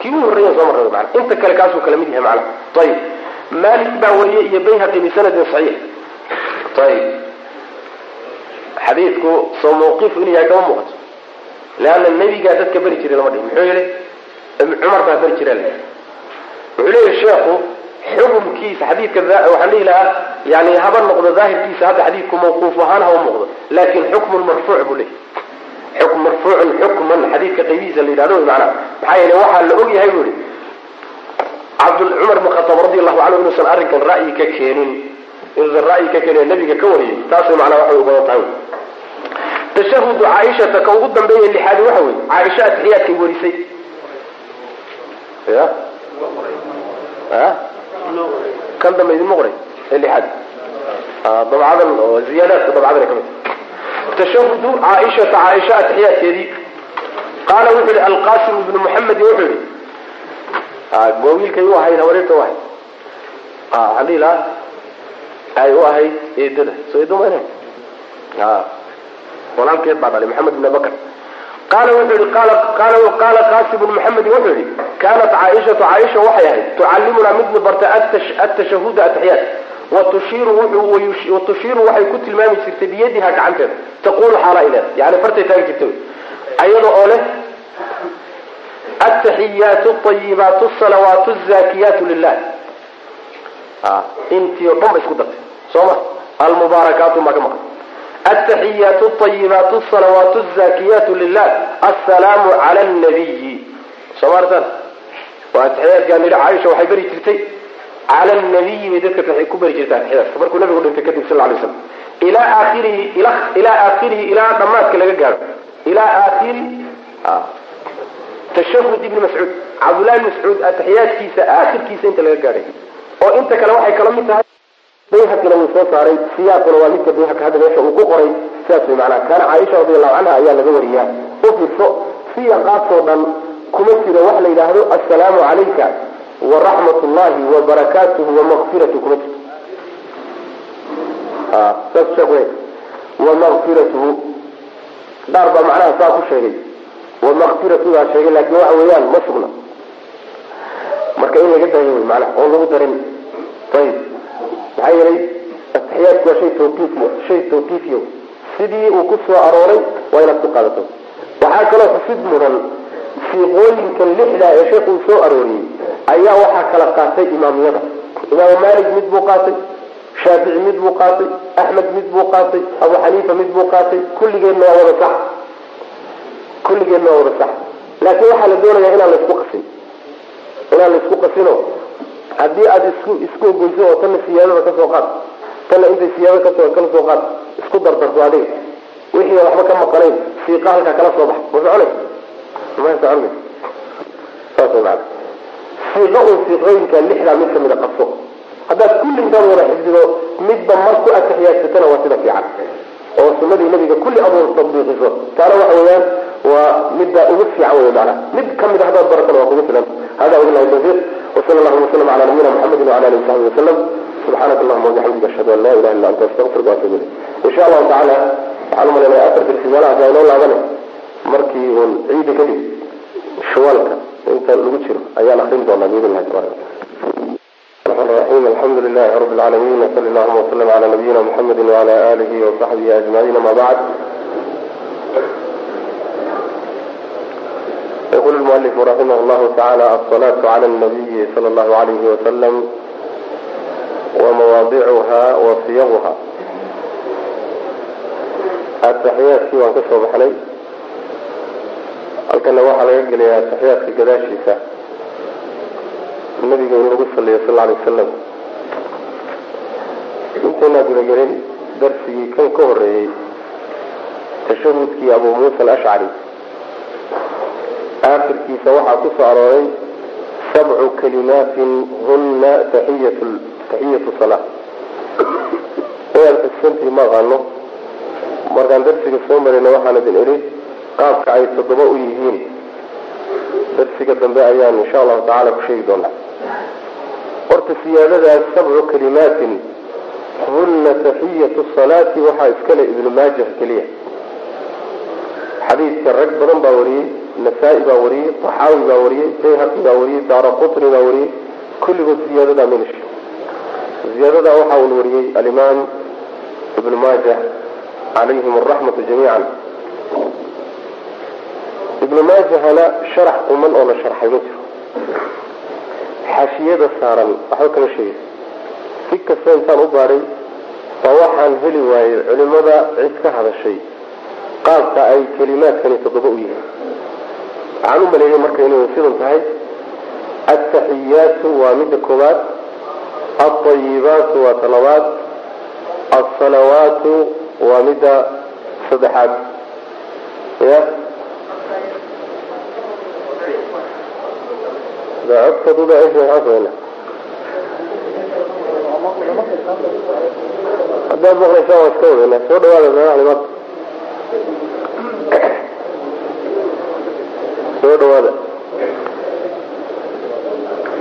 Kii u horreeya soo marnay mana inta kale kaasuu kala mid yahay macnaha. Ayib malik baa wariyey iyo bayhaqi bisanadin saxiix. Ayib xadiidku soo mawqifu inuu yahay kama muuqato. Leanna nebigaa dadka beri jiray lama dhihin. Muxuu yihi cumar baa beri jira le wuxuu leeyahy sheekhu xukumkiisa xadiidka waxaan dhihi lahaa yani haba noqdo daahirkiisa hadda xadiidku mawquuf ahaan haba muuqdo. Laakin xukmun marfuuc buu leeyahy xukm marfuucun xukman xadiidka qaybihiisa la yidhahdo wy macnaha maxaa yeele waxaa la og yahay bu yihi cumar bn khataab radi allahu canhu inuusan arrinkan ra'yi ka keenin inuusan ra'yi ka keenin nabiga ka wariyay taasay macnaha waxay u badan tahay. Tashahudu caaishata ka ugu dambeeya lixaadi waxa wey caaisha atixiyaadkay warisay. Ya a kan dambe idinma qoray ee lixaad. Dabcadan oo ziyaadaadka dabcadan ka mid tashahudu caaishata caaisha atixiyaadkeedii qaala wuxuu yihi alqasim ibnu muxamedin wuxuu yihi waa wiilkay u ahayd hawareerta u ahayd lahaa ay u ahayd eedada soo eedo mayna walaalkeed baa dhalay maxamed ibn abakr qaala wuxuu yihi qaala qasim bn muxamedin wuxuu yihi kaanat caaishatu caaisha waxay ahayd tucallimunaa midna barta atashahuda atixiyaat watushiiru waxay ku tilmaami jirtay biyadiha gacanteeda taqulu xaala ileed yani fartay taagi jirta ayada oo leh ataxiyaatu ayibaatu salawaatu zakiyaatu lilah intii o dhan ba isku dartay. Soo ma? Almubaarakaatu maa ka maqan. Ataxiyaatu ayibaatu salawaatu zakiyaatu lilah assalaamu cala nabiyi soo maartan waa atixiyaadkaa nidhi caaisha waxay beri jirtay cala nabiyi bay dadka ku beri jirta atixiyaadka markuu nabigu dhintay kadib sal lay slam ilaa aakhirihi ilaa aakhirihi ilaa dhamaadka laga gaaro ilaa aakhiri tashahud ibni mascuud cabdullahi mascuud atixiyaadkiisa aakhirkiisa inta laga gaadhay oo inta kale waxay kala mid tahay bayhaqina wuu soo saaray siyaaquna waa midka bayhaq hadda meesha uu ku qoray sidaas way macnaha kaana caaisha radi allahu canha ayaa laga wariyaa u siyaqaasoo dhan kuma jiro wax la yidhaahdo assalaamu calayka waraxmat ullahi wabarakaatuhu wamaqfiratu kuma jirto wamaqfiratuhu dhaar baa macnaha saa ku sheegay. Wamaqfiratudaa sheegay laakiin waxa weeyaan ma sugna. Marka in laga daayo wy macnaha oon lagu darin. Ayib maxaa yeelay atixiyaadku waa shay tawqiifiy shay tawqiifiyo sidii uu ku arooray waa inaad ku qaadato. Waxaa kaloo xusid mudan siiqooyinkan lixda ee sheekhu uu soo arooriyey ayaa waxaa kala qaatay imaamyada. Imaamu maalik mid buu qaatay shaafici mid buu qaatay axmed mid buu qaatay abu xaniifa mid buu qaatay kulligeedna waa wada sax. Kulligeedna waa wada sax. Laakiin waxaa la doonayaa inaan laysku qasin. Inaan laysku qasino. Haddii aada isku isku ogoyso oo tanna siyaadada ka soo qaad tanna intay siyaada ka soo kala soo qaad isku dardarto adiga. Wixii waxba ka maqanayn siiqa halkaa kala soo bax. Ma soconay siio un siqooyinka lixdaa mid kamida qabso haddaad kulli intaad wada xifdido midba mar ku atixiyaadsatana waa sida fiican. Oo sunadii nabiga kulli adoon tabiiqiso taana waxa weeyaan waa midda ugu fiican wey maana mid ka mid a haddaad baratana waa kugu filan. Hada wabillahi tawfiiq. Wasala allahuma wasalam ala nabiyina muxamedin wala alihi wasaxbihi wasalam subxaanaka allahuma wabixamdika ashhadu an laa ilaha illa anta astaqfiruka waatubu ilayk. In sha allahu tacaala waxaan u malaynaya afarka risaalahas waa inoo laabane markii uun ciida kadib shawaalka inta lagu jiro ayaan akrin doonaa biidn lahi tabarak raim alxamdu lilahi halkana waxaa laga gelayaa taxiyaadka gadaashiisa nabiga in lagu saliyo sal alay wasalam intaynaa gudagelin darsigii kan ka horeeyey tashahudkii abu muusa alashcari aakhirkiisa waxaa ku soo arooray sabcu kalimaatin huna taxiyatu salaa inaad xusantii ma aqaano markaan darsiga soo marayna waxaan idin idhi qaabka ay toddoba u yihiin. Darsiga dambe ayaan insha allahu tacala ku doonaa. Horta siyaadadaas sabcu kalimaatin huna taxiyatu salaati waxaa iskale ibnu maajah keliya. Xadiidka rag badan baa wariyey nasaa-i baa wariyey taxaawi baa wariyey bayhaqi baa wariyey daara qutni baa wariyey. Kulligood ziyaadadaa melish ziyaadadaa waxaa un wariyey alimaam ibnu maajah calayhim araxmatu jamiican ibnu maajahana sharax quman oo la sharxay ma jiro. Xaashiyada saaran waxba kama sheegay si kasta intaan u baadhay baa waxaan heli waayey culimada cid ka hadashay qaabka ay kelimaadkani toddoba u yihiin. Waxaan u maleeyay marka inay sidan tahay altaxiyaatu waa midda koowaad alطayibaatu waa talabaad alsalawaatu waa midda saddexaad. Ya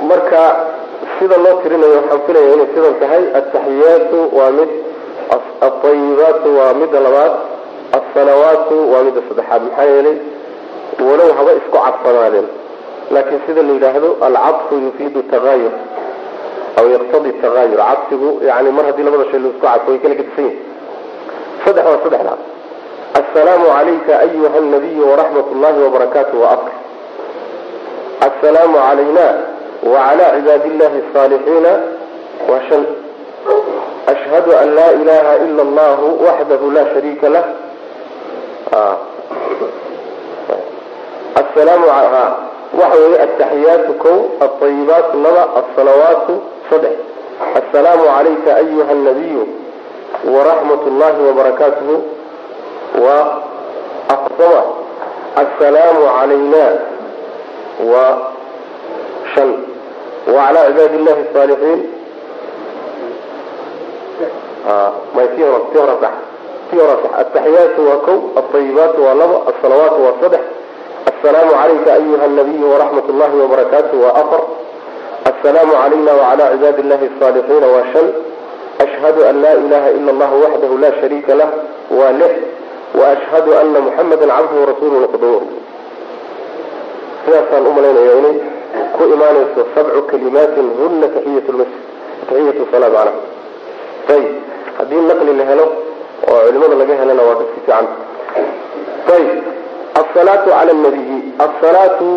marka sida loo tirinayo waxaan filaya inay sidan tahay altaxiyaatu waa mid alطayibaatu waa midda labaad alsalawaatu waa midda saddexaad maxaa yeelay walow haba isku cadfanaadeen laakiin sida la yidhaahdo alcadfu yufiidu tagaayur aw yaqtadi tagaayur cadfigu yani mar haddii labada shay la isku cadfo way kala gedisan yihiin saddex waa saddexdaa assalaamu calayka ayuha nabiyu waraxmat llahi wabarakaatu wa afr assalaamu calayna wacala cibaadi illahi asaalixiina waa shan. Ashhadu an laa ilaha ila allahu waxdahu la shariika lah. Asalaamu waxa weeye altaxiyaatu kow alطayibaatu laba alsalawaatu saddex. Assalaamu calayka ayuha nabiyu waraxmat llahi wabarakaatuhu waa afsama assalaamu calayna waa shan. Wacalaa cibaadi illahi asaalixiin may tii hore tii hore sax tii hore sax. Altaxiyaatu waa kow alطayibaatu waa laba alsalawaatu waa saddex السلام عليك أيها النبي ورحمة الله وبركاته وأفر السلام علينا وعلى عباد الله الصالحين وشل أشهد أن لا إله إلا الله وحده لا شريك له ونح وأشهد أن محمدا عبده ورسوله القدور سياسة الأملين أيوني كو إيمان سبع كلمات هن تحية المسجد تحية الصلاة معنا طيب هذه النقل اللي هلو وعلمنا لقاها لنا وقت في عنه طيب asalaatu cala nabiyi asalaatu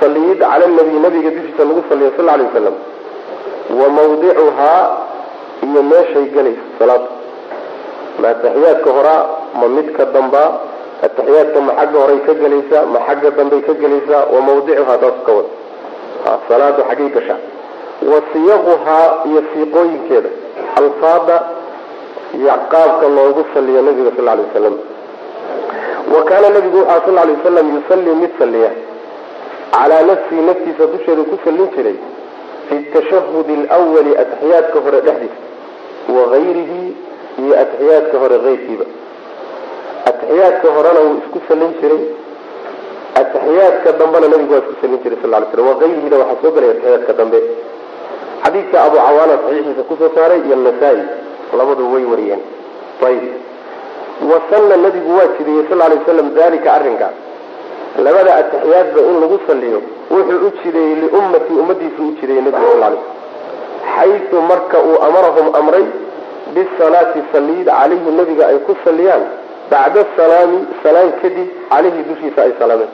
saliidda cala nabiyi nabiga dushiisa lagu saliya sal alay wasalam wa mawdicuhaa iyo meeshay gelayso salaadu ma ataxiyaadka horaa ma midka dambaa ataxiyaadka ma xagga horay ka gelaysaa ma xagga dambay ka gelaysaa wa mawdicuhaa taas ka wad. Salaada xaggay gashaa wa siyaquhaa iyo siiqooyinkeeda alfaada iyo qaabka loogu saliya nabiga sal lay wasalam wa kaana nabigu wuxua sal alay wasalam yusallii mid saliya calaa nafsihi naftiisa dusheeda ku sallin jiray fi tashahud alwali atixiyaadka hore dhexdiisa wa hayrihi iyo atixiyaadka hore hayrkiiba atixiyaadka horena wuu isku sallin jiray atixiyaadka dambena nabigu waa isku sallin jiray sal lay slam wahayrihina waxaa soo galay atixiyaadka dambe. Xadiidka abu cawaana saxiixiisa ku soo saaray iyo nasaa-i way wariyeen. Ayb wasalla nabigu waa jidiyey sal lay waslam dalika arrinkaas labada ataxiyaadba in lagu saliyo wuxuu u jideeyey liummati ummadiisu u jideeyey nabigu sal lay xaytu marka uu amarahum amray bisalaati saliid calayhi nabiga ay ku saliyaan bacda salaami salaam kadib calayhi dushiisa ay salaameen.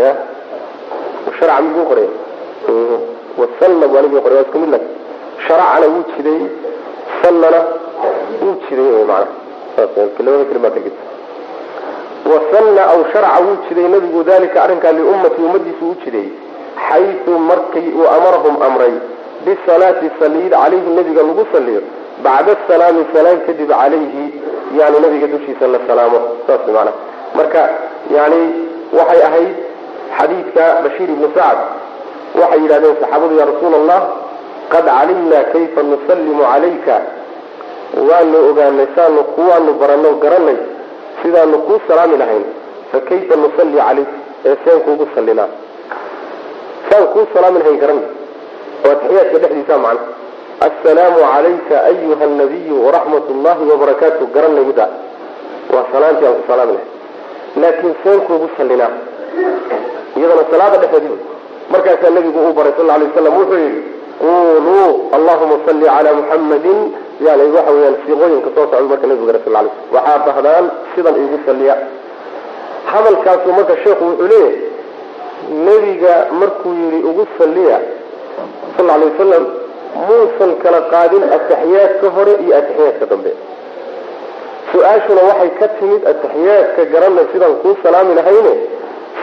Ya? Sharca miguu qoray wasalla waa nabiga qoray waa isku mid lag sharacana wuu jideeyey sallana wuu jideeyey mana wasana aw sharca wuu jiday nabigu dalika arrinkaa liummati ummadiisu u jiday xayu markii uu amarahum amray bisalaati saliid calayhi nabiga lagu saliyo. Bacda salaami salaam kadib calayhi yani nabiga dushiisa la salaamo. Saas man marka yani waxay ahayd xadiidka bashiir ibnu sacd waxay yidhahdeen saxaabadu ya rasuula allah qad calimna kayfa nusalimu calayka waanu ogaanay saanu kuwaanu baranno garanay sidaanu kuu salaami lahayn fa kayfa nusalli calayk ee seen kuugu sallinaa saan kuu salaami lahayn garanay oo taxiyaadka dhexdiisa macna. Assalaamu calayka ayuha nabiyu waraxmat ullahi wabarakaatu garanay middaa waa salaantii aan ku salaami lahayn. Laakiin seen kuugu sallinaa iyadana salaada dhexdeedii markaasaa nabigu uu baray sal alay waslam wuxuu yidhi quluu allahuma salli calaa muxammadin yani waxa weyaan siiqooyinka soo socda marka nabigu gara sal lay slm waxaa dhahdaan sidan iigu salliya. Hadalkaasu marka sheekhu wuxuu leeyahay nebiga markuu yidhi ugu salliya sal alay wasalam muusan kala qaadin ataxiyaadka hore iyo ataxiyaadka dambe. Su'aashuna waxay ka timid ataxiyaadka garanay sidaan kuu salaami lahayne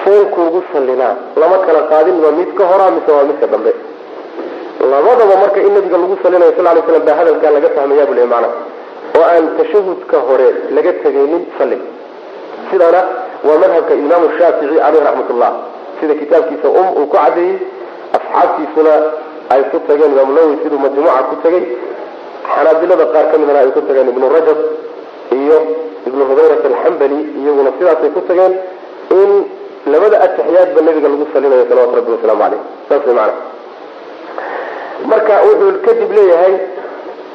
seen kuugu sallinaa lama kala qaadin waa mid ka horaa mise waa midka dambe labadaba marka in nabiga lagu salinayo sal lay slam baa hadalkaa laga fahmayaa bule macna. oo aan tashahudka hore laga tegaynin salliga sidana waa madhabka imaamu shaafici caleyh raxmatullah. Sida kitaabkiisa um uu ku cadeeyey asxaabtiisuna ay ku tageen imaamu nawowi siduu majmuuca ku tegay xanaabilada qaar ka midna ay ku tageen ibnu rajab iyo ibnu hudayrat alxambali iyaguna sidaasay ku tageen in labada ataxiyaadba nabiga lagu salinayo salawatu rabbi wasalaamu caleyh saas way macana marka wuxuu kadib leeyahay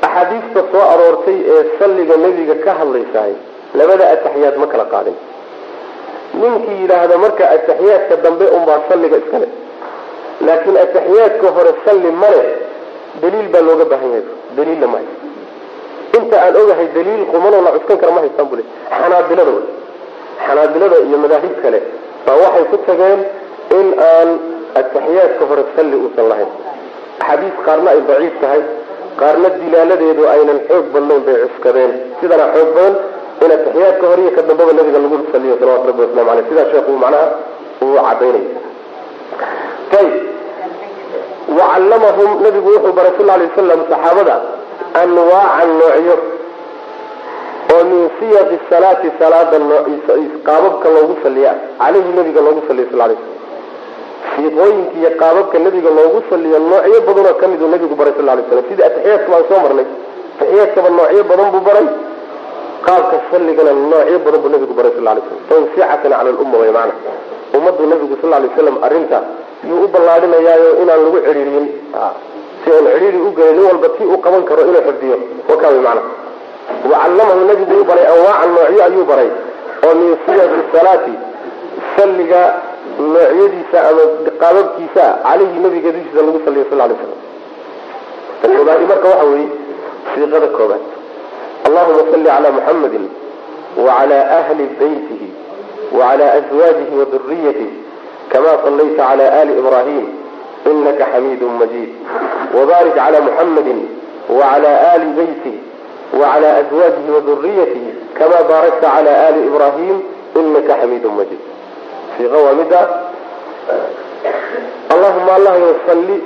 axaadiista soo aroortay ee salliga nebiga ka hadlaysahay labada ataxiyaad ma kala qaadin. Ninkii yidhaahda marka ataxiyaadka dambe unbaa salliga iskale laakiin ataxiyaadka hore salli male daliil baa looga baahan yahay. Daliilla ma inta aan ogahay daliil qumanoo la cuskan kara ma haystaan bule xanaabilada wey. Xanaabilada iyo madaahib kale baa waxay ku tageen in aan ataxiyaadka hore salli uusan lahayn axaadiis qaarna ay daciif tahay qaarna dilaaladeedu aynan xoog badnayn bay cuskadeen. Sidana xoog badan in ataxiyaadka hore iyo ka dambaba nabiga lagu saliyo salawatu rabbi waslamu aleyh sidaa sheekhu macnaha uu cadaynay ayb wacallamahum nabigu wuxuu baray sal lay wasalam saxaabada anwaacan noocyo. Oo min siyaqi salaati salaada qaababka loogu saliya caleyhi nabiga loogu saliyo sal lay slam siiqooyinka iyo qaababka nabiga loogu saliyo noocyo badanoo ka mid uu nabigu baray sal lay slam sidii ataxiyaadka baan soo marnay. Ataxiyaadkaba noocyo badan buu baray. Qaabka salligana noocyo badan buu nabigu baray sal lay slam tawsicatan cala lumma way macna. Ummaddu nabigu sal lay slam arrinta yuu u ballaadhinayaayo inaan lagu cedhiiriyin si aan cedhiiri u gelin nin walba tii uu qaban karo inuu xifdiyo. Wakaa way macna. Wacallamahu nabigu uu baray anwaacan noocyo ayuu baray. Oo min siyaqi salaati. Salliga noocyadiisa ama qaababkiisa caleyhi nabiga dushiisa lagu saliyo sal lay slam ta koobaadi marka waxa weeye siiqada koobaad. Allahuma salli calaa muxamadin wacala ahli baytihi wacala azwaajihi waduriyatihi kama sallayta cala ali ibrahim inaka xamiidu majid wbarik cala muxamadi wacala ali baytihi wacala azwaajihi waduriyatihi kama baarakta cala ali ibrahim inaka xamiidu majid waa mida allahuma allahyo salli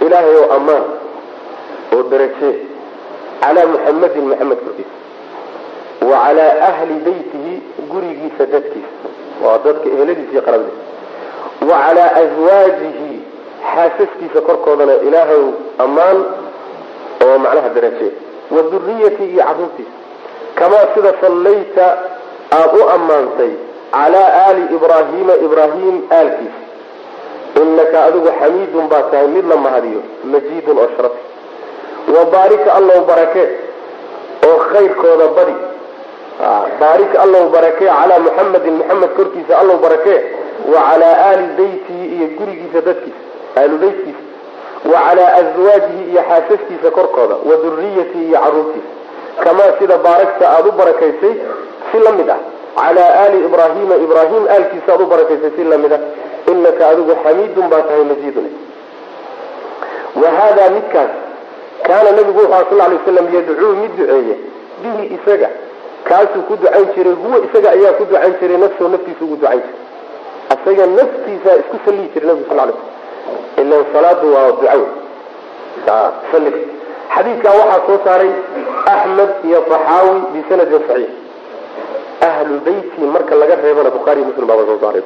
ilaahay oo ammaan oo darajee calaa muxamadin maxamed korkiisa wa calaa ahli beytihi gurigiisa dadkiisa waa dadka eheladiisa iyo qarabadiisa wa calaa aswaajihi xaasaskiisa korkoodana ilaahay ammaan oo macnaha darajee wa duriyatihi iyo carruurtiisa kamaa sida sallayta aada u ammaantay calaa aali ibraahiima ibraahim aalkiisa inaka adigu xamiidun baa tahay mid la mahadiyo majiidun oo sharafi wa baarika allow barakee oo khayrkooda badi. Baarika allow barakee calaa muxamadin maxamed korkiisa allow barakee wa calaa aali beytihi iyo gurigiisa dadkiisa aalu beytkiisa wa calaa aswaajihi iyo xaasaskiisa korkooda wa duriyatihi iyo carruurtiisa. Kamaa sida baaragta aada u barakaysay si la mid ah calaa aali ibraahiima ibraahim aalkiisa aada u barakaysay si la mid ah inaka adigu xamiidun baa tahay majiidun wa haadaa midkaas kaana nabigu wuxu aha sal lay waslam yadcuu mid duceeye bihi isaga kaasuu ku ducayn jiray huwa isaga ayaa ku ducayn jiray nafsahu naftiisa ugu ducayn jiray isaga naftiisa isku saliyi jiray nabigu sal lay slam ilan salaadu waa saliga xadiidkaa waxaa soo saaray axmed iyo taxaawi bisanadin saxiix ahlu beyti marka laga reebana bukhaari muslim baaba soo saaray.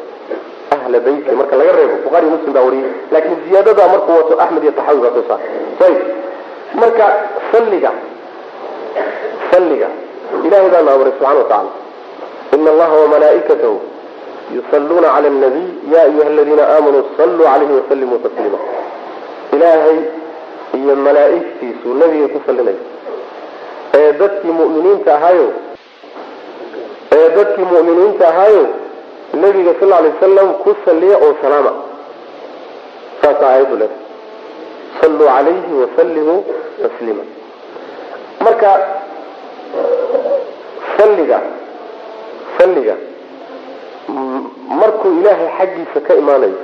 Ahla beyti marka laga reebo bukhaari muslim baa wariyey laakiin ziyaadada markuu wato axmed iyo taxaawi baa soo saaray. Ayib marka salliga salliga ilahay baana amray subxana watacala ina allaha wamalaa'ikatahu yusalluuna cala nabiy ya ayuha aladiina aamanuu salluu calayhi wasallimuu tasliima. Ilaahay iyo malaa'igtiisu nabiga ku sallinaya ee dadkii mu'miniinta ahaayo ee dadkii mu'miniinta ahaayo nabiga sal lay wasalam ku salliya oo salaama. Saasaa aayaddu calayhi wasallimuu tasliima marka salliga salliga markuu ilaahay xaggiisa ka imaanayo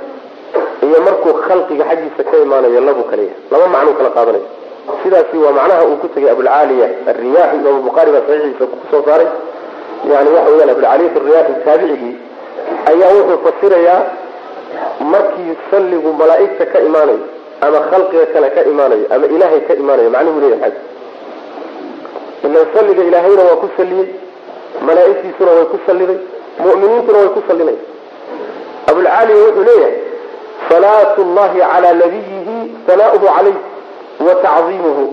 iyo markuu khalqiga xaggiisa ka imaanayo labuu kala yahay laba macnuu kala qaadanayo. Sidaasi waa macnaha uu ku tegay abulcaaliya alriyaaxi imaam bukhaari baa saxiixiisa ku soo saaray yani waxa weyaan abulcaaliyat alriyaaxi taabicigii ayaa wuxuu fasirayaa markii salligu malaa'igta ka imaanayo ama khalqiga kale ka imaanayo ama ilaahay ka imaanayo macnuhu leeyahay. Ilan salliga ilaahayna waa ku salliyey malaa'igtiisuna way ku salliday mu'miniintuna way ku sallinaya abulcaaliya wuxuu leeyahay salaatu llahi calaa nabiyihi sanaa'uhu calayh wa tacdiimuhu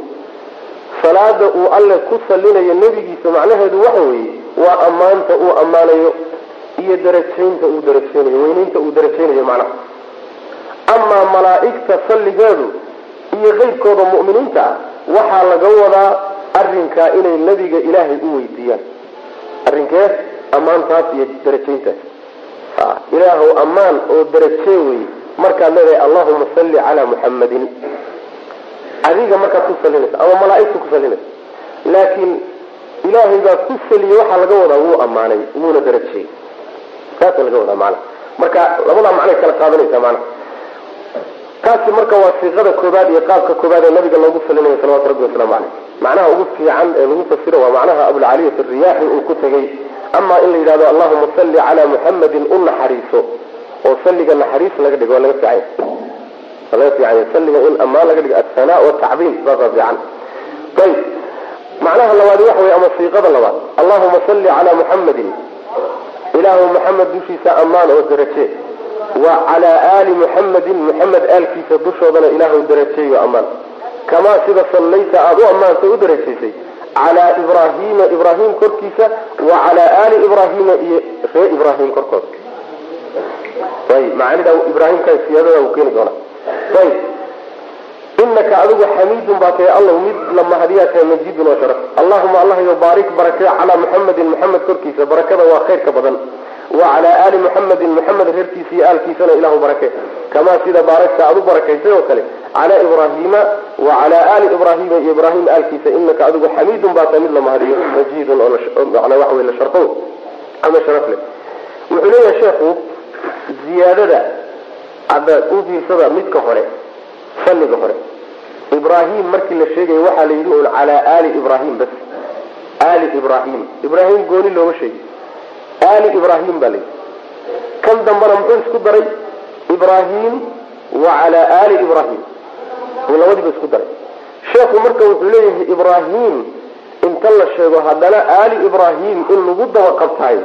salaada uu alle ku sallinayo nebigiisa macnaheedu waxa weeye waa ammaanta uu ammaanayo iyo darajaynta uu darajaynayo weynaynta uu darajaynayo macnaha. Amaa malaa'igta salligeedu iyo qeybkooda mu'miniinta ah waxaa laga wadaa arrinkaa inay nebiga ilaahay u weydiiyaan. Arrinkee ammaantaas iyo darajayntaas ilaahow ammaan oo darajee weye markaad leedahay allahuma salli calaa muxammadin adiga markaad ku salinaysa ama malaaigta ku salinaysa laakiin ilaahay baa ku saliyey waxaa laga wadaa wuu ammaanay wuuna darajeyey saasa laga wadaa macana marka labadaa macnay kala qaadanaysaa macana taasi marka waa siiqada koobaad iyo qaabka koobaad ee nabiga loogu salinayo salawatu rabbi wasalaamu caleyh macnaha ugu fiican ee lagu fasiro waa macnaha abulcaliyat alriyaaxi uu ku tegey amaa in la yidhahdo allahuma salli calaa muxammadin u naxariiso. Oo salliga naxariis laga dhigo waa laga fiicanya waa laga fiicanya salliga in ammaan laga dhigo asanaa watacdiim saasaa fiican. Ayib macnaha labaadi waxa wey ama siiqada labaad. Allahuma salli calaa muxammadin ilaahu muxamed dushiisa ammaan oo daraje wa calaa aali muxammadin muxamed aalkiisa dushoodana ilaahu darajeeyo ammaan. Kamaa sida sallayta aada u ammaantay u darajaysay calaa ibraahiima ibraahim korkiisa wa calaa aali ibraahiima iyo ree ibraahim korkooda ayib macaanida ibraahimka siyaadada uu keeni doonaa. Ayib inaka adigu xamiidun baa tahay allahu mid la mahadiyaa tahay majidun oo sharaf allahuma allahyo baarik barakee calaa muxamedin muxamed korkiisa barakada waa khayrka badan wa calaa aali muxamedin muxamed reerkiisa iyo aalkiisana ilahu barake kamaa sida baarakta aad u barakaysay oo kale calaa ibraahiima wa calaa aali ibraahiima iyo ibraahim aalkiisa inaka adigu xamiidun baa tahay mid la mahadiyo majidun oo manaa waxa wey la sharfo ama sharaf leh wuxuu leeyahay sheekhu ziyaadada hadda u fiirsada midka hore salliga hore. Ibraahim markii la sheegayo waxaa la yidhi un calaa aali ibraahim bas. Aali ibraahim. Ibraahim gooni looma sheegi aali ibraahim baa layidhi kan dambana muxuu isku daray? Ibraahim wa calaa aali ibraahim. Uu labadiiba isku daray. Sheekhu marka wuxuu leeyahay ibraahim inta la sheego haddana aali ibraahim in lagu daba qabtaay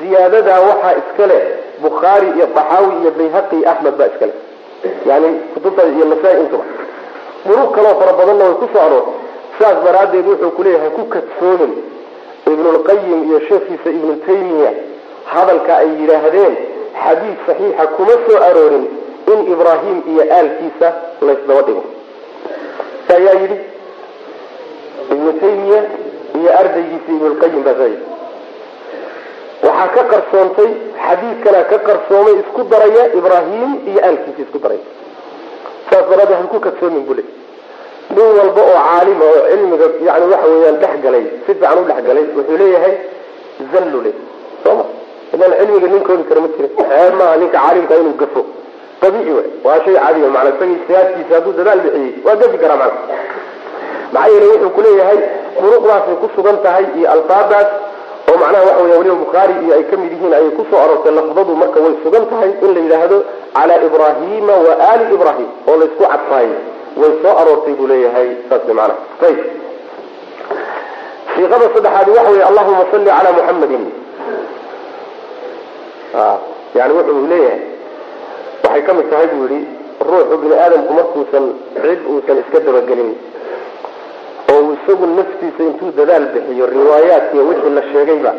ziyaadadaa waxaa iska leh bukhaari iyo daxaawi iyo bayhaqi iyo axmed baa iska leh yani kutubta iyo nasaa-i intuba. Duruq kaloo fara badanna way ku soo aroortay sidaas daraaddeed wuxuu kuleeyahay ku kadsoomin ibnulqayim iyo sheekhiisa ibnu taymiya hadalka ay yidhaahdeen xadiid saxiixa kuma soo aroorin in ibraahim iyo aalkiisa laysdaba dhigo. Ayaa yidhi ibnu taymiya iyo ardaygiisa ibnulqayim baa saa yidhi waxaa ka qarsoontay xadiidkana ka qarsoomay isku daraya ibraahim iyo aalkiisa isku daraya saas daraaddeed ha ku kadsoomin bule nin walba oo caalima oo cilmiga yani waxa weeyaan dhex si fiican u dhex wuxuu leeyahay zallule sooma? Idan cilmiga nin koobi kara ma jira maaha ninka caalimka inuu gafo. Dabiici wey waa shay cadiya macna isaga ijtihaadkiisa hadduu dadaal bixiyey. Waa gafi karaa macna maxaa yeelay wuxuu kuleeyahay duruqdaasay ku sugan tahay iyo alfaadaas oo macnaha waxa weya weliba bukhaari iyo ay ka mid yihiin ayay ku soo aroortay lafdadu marka way sugan tahay in la yidhaahdo calaa ibraahima wa aali ibraahim oo laysku cadfaayo. Way soo aroortay buu leeyahay saas macnaha. Ayib siiqada saddexaadi waxa wey allahuma salli calaa muxammadin yani wuxuu leeyahay waxay ka mid tahay buu yihi ruuxu bini aadamku markuusan cid uusan iska dabagelin oo isagu naftiisa intuu dadaal bixiyo riwaayaadkiiy wixii la sheegayba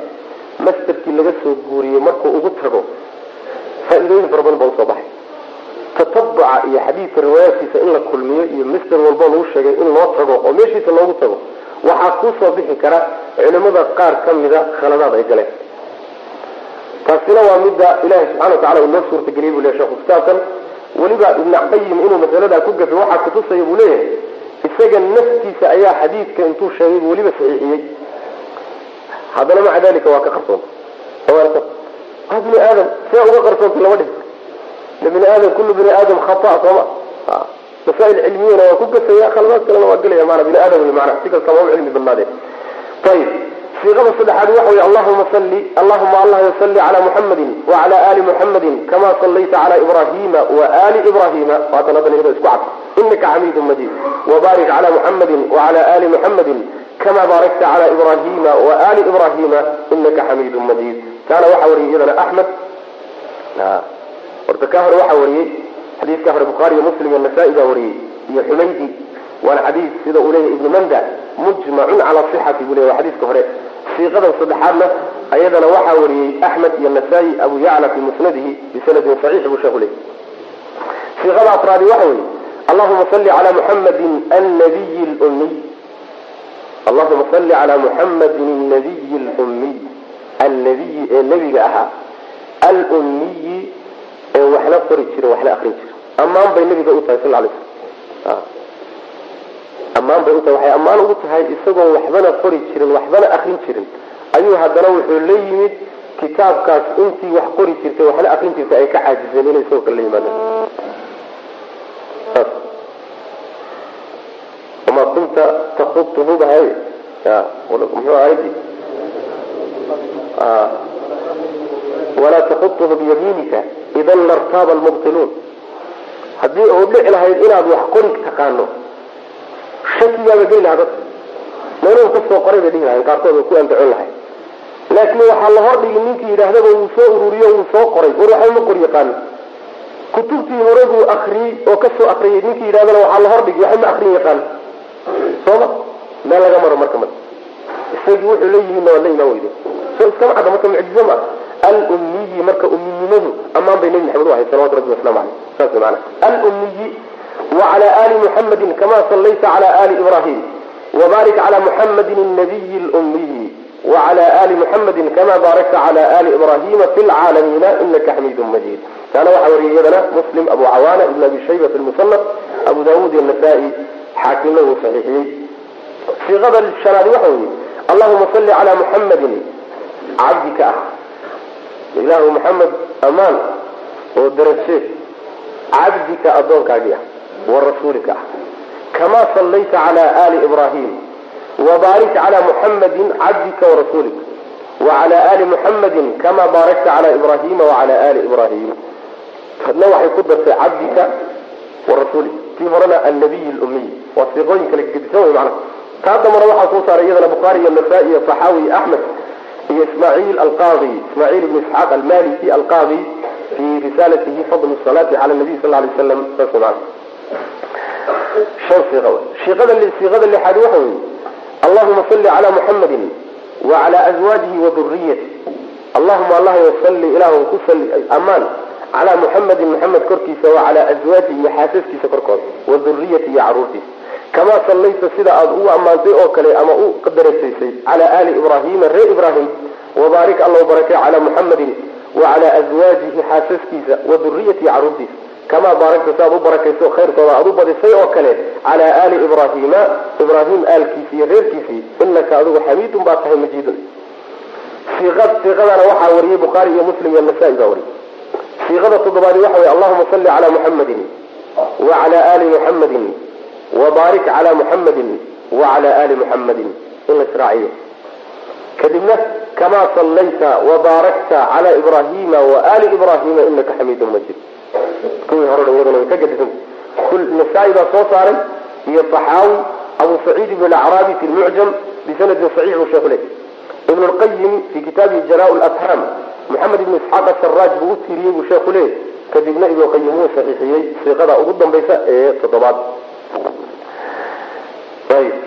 mastarkii laga soo guuriyey markuu ugu tago faa-iidooyin fara baa u soo baxay. Tatabuca iyo xadiidka riwaayaadkiisa in la kulmiyo iyo masder walboo lagu sheegay in loo tago oo meeshiisa loogu tago waxaa kuusoo bixi kara culimada qaar ka mida khaladaad ay galeen. Taasina waa midda ilahi subxana wa tacala uu noo suurtageliyey buu leyahy sheku kitaabkan weliba ibn qayim inuu masaladaa ku gafay waxaa kutusaya buu leeyahay isaga naftiisa ayaa xadiidka intuu sheegay weliba saxiixiyey. Haddana maca dalika waa ka qarsoontay waa bini aadam see uga qarsoontay lama dhigto. Bini aadam kullu bini aadam khata sooma. Masaa'il cilmiyana waa ku gafaya khaladaad kalena waa gelaya maana bini aadam wey maana si kastama u cilmi badnaadeen ayib siiqada saddexaad waxa weye allahuma salli allahuma allah salli cala muxamadin wacala ali muxamadin kama sallayta cala ibrahima waali ibrahima waatan haddan iyadoo isku cad. Inaka xamiidun majid wabaarik cala muxamadin wacala ali muxamadin kama baarakta cala ibrahima waali ibrahima inaka xamiidun majid taana waxaa wariyay iyadana axmed. Horta ka hore waxaa wariyey xadiiska hore bukhaari iyo muslim iyo nasaa-i baa wariyey iyo xumaydi. Waana xadiis sida uu leeyahy ibnu manda mujmacun cala sixati buu leyahy waa xadiiska hore siiqadan saddexaadna ayadana waxaa wariyey axmed iyo nasaa-i abu yacla fi musnadihi bisanadin saxiix buu sheekhu leeyay. Siiqada afraadi waxa weeye allahuma salli cala muxamadin annabiyi lummiy allahuma salli cala muxamadin annabiyi lummiy annabiyi ee nebiga ahaa alummiyi ee waxna qori jiro waxna akrin jiro. Ammaan bay nabiga u tahay sal lay slam ammaan bay utahay waxay ammaan ugu tahay isagoon waxbana qori jirin waxbana akrin jirin. Ayuu haddana wuxuu la yimid kitaabkaas intii wax qori jirtay waxna akrin jirtay ay ka caajiseen inay isagoo kale la yimaadeen. Saas. Wamaa kunta takutuhu bahay muxuu ahaydi walaa takutuhu biyamiinika idan lartaaba almubtiluun. Haddii uu dhici lahayd inaad wax qori taqaano shakigaaba lahaa dadka meeluu ka soo qoray bay dhihi lahayn qaarkood oo ku andacon lahay laakiin waxaa la hordhigi ninkii yidhaahdaba wuu soo ururiyo wuu soo qoray war waxba ma qor yaqaano. Kutubtii hore buu akriyey oo ka soo akriyay ninkii yidhahdana waxaa la hordhigi waxba ma akrin yaqaano. Sooma meel laga maro marka marka isagii wuxuu yimidna waa la imaan weyde so iskama cadda marka mucjizo ma alummiyi marka umminimadu ammaan bay nebi maxamed u ahayd salawatu rabbi waslamu aleyh saas maana alummiyi wacala ali muxamadin kama sallayta cala ali ibrahim. Wbarik cla muxamadi nabiyi lummiyi wcla ali muxamadi kama baarakta cla ali ibrahima fi lcaalamiina inaka xamiidu majid. Taana waxaa wariyay iyadana muslim abu cawaana ibn abi shayba fi abu dawud iyo nasaa-i xaakimna wuu saxiixiyey. Siiqada shanaadi waxa weeye allahuma salli cala muxamadin cabdika ah. Ilaahu muxamed amaan oo daraje cabdika addoonkaagii ah wa rasuulika. Ah kama sallayta cala ali ibrahim wbaarik cla muxamadi cabdika warasuulika wacala ali muxamadin kama baarakta cala ibrahima wacala ali ibrahim hadna waxay ku dartay cabdika warasuulika tii horena annabiy lummiy waa siiqooyin kale gedisan wey mana taa dambana waxaa soo saaray iyadana bukhaari iyo nasaa-i iyo saxaawi iyo axmed iyo ismaaciil alqaadi ismaaciil ibn isxaaq almaliki alqaadi fi risaalatihi fadl salaati cala nabiy sal lay waslam saas mana siiqada siiqada lixaadi waxa calaa wabaarik allahu barakay cala muxamadin wacala azwaajihi xaasaskiisa waduriyatihi caruurtiisa kamaa baarakta si aad u barakayso khayrkooda aad u badisay oo kale cala ali ibrahima ibrahim aalkiisi iyo reerkiisii inaka adigu xamiidun baa tahay majiidun siiqadana waxaa wariyey bukhaari iyo muslim iyo nasaa-i baa wariyey siiqada toddobaadi waxa wey allahuma salli cala muxamadin wacala ali muxamadin wabaarik cala muxamadin wacala ali muxamadin in la israaciyo kadibna kamaa sallayta wabaarakta cala ibrahima waali ibrahima inaka xamiidun majiid kuwii hore iyaduna way ka gadisan nasaa-i baa soo saaray iyo saxaawi abu saciid ibn alacraabi fi lmucjam bisanadin saxiix buu sheekhu leey ibn lqayim fi kitaabihi jalaa lafham moxamed ibn isxaaq asaraaj buu u tiiriyey buu sheekhu leey kadibna ibnuqayim wuu saxiixiyey siiqada ugu dambaysa ee toddobaad.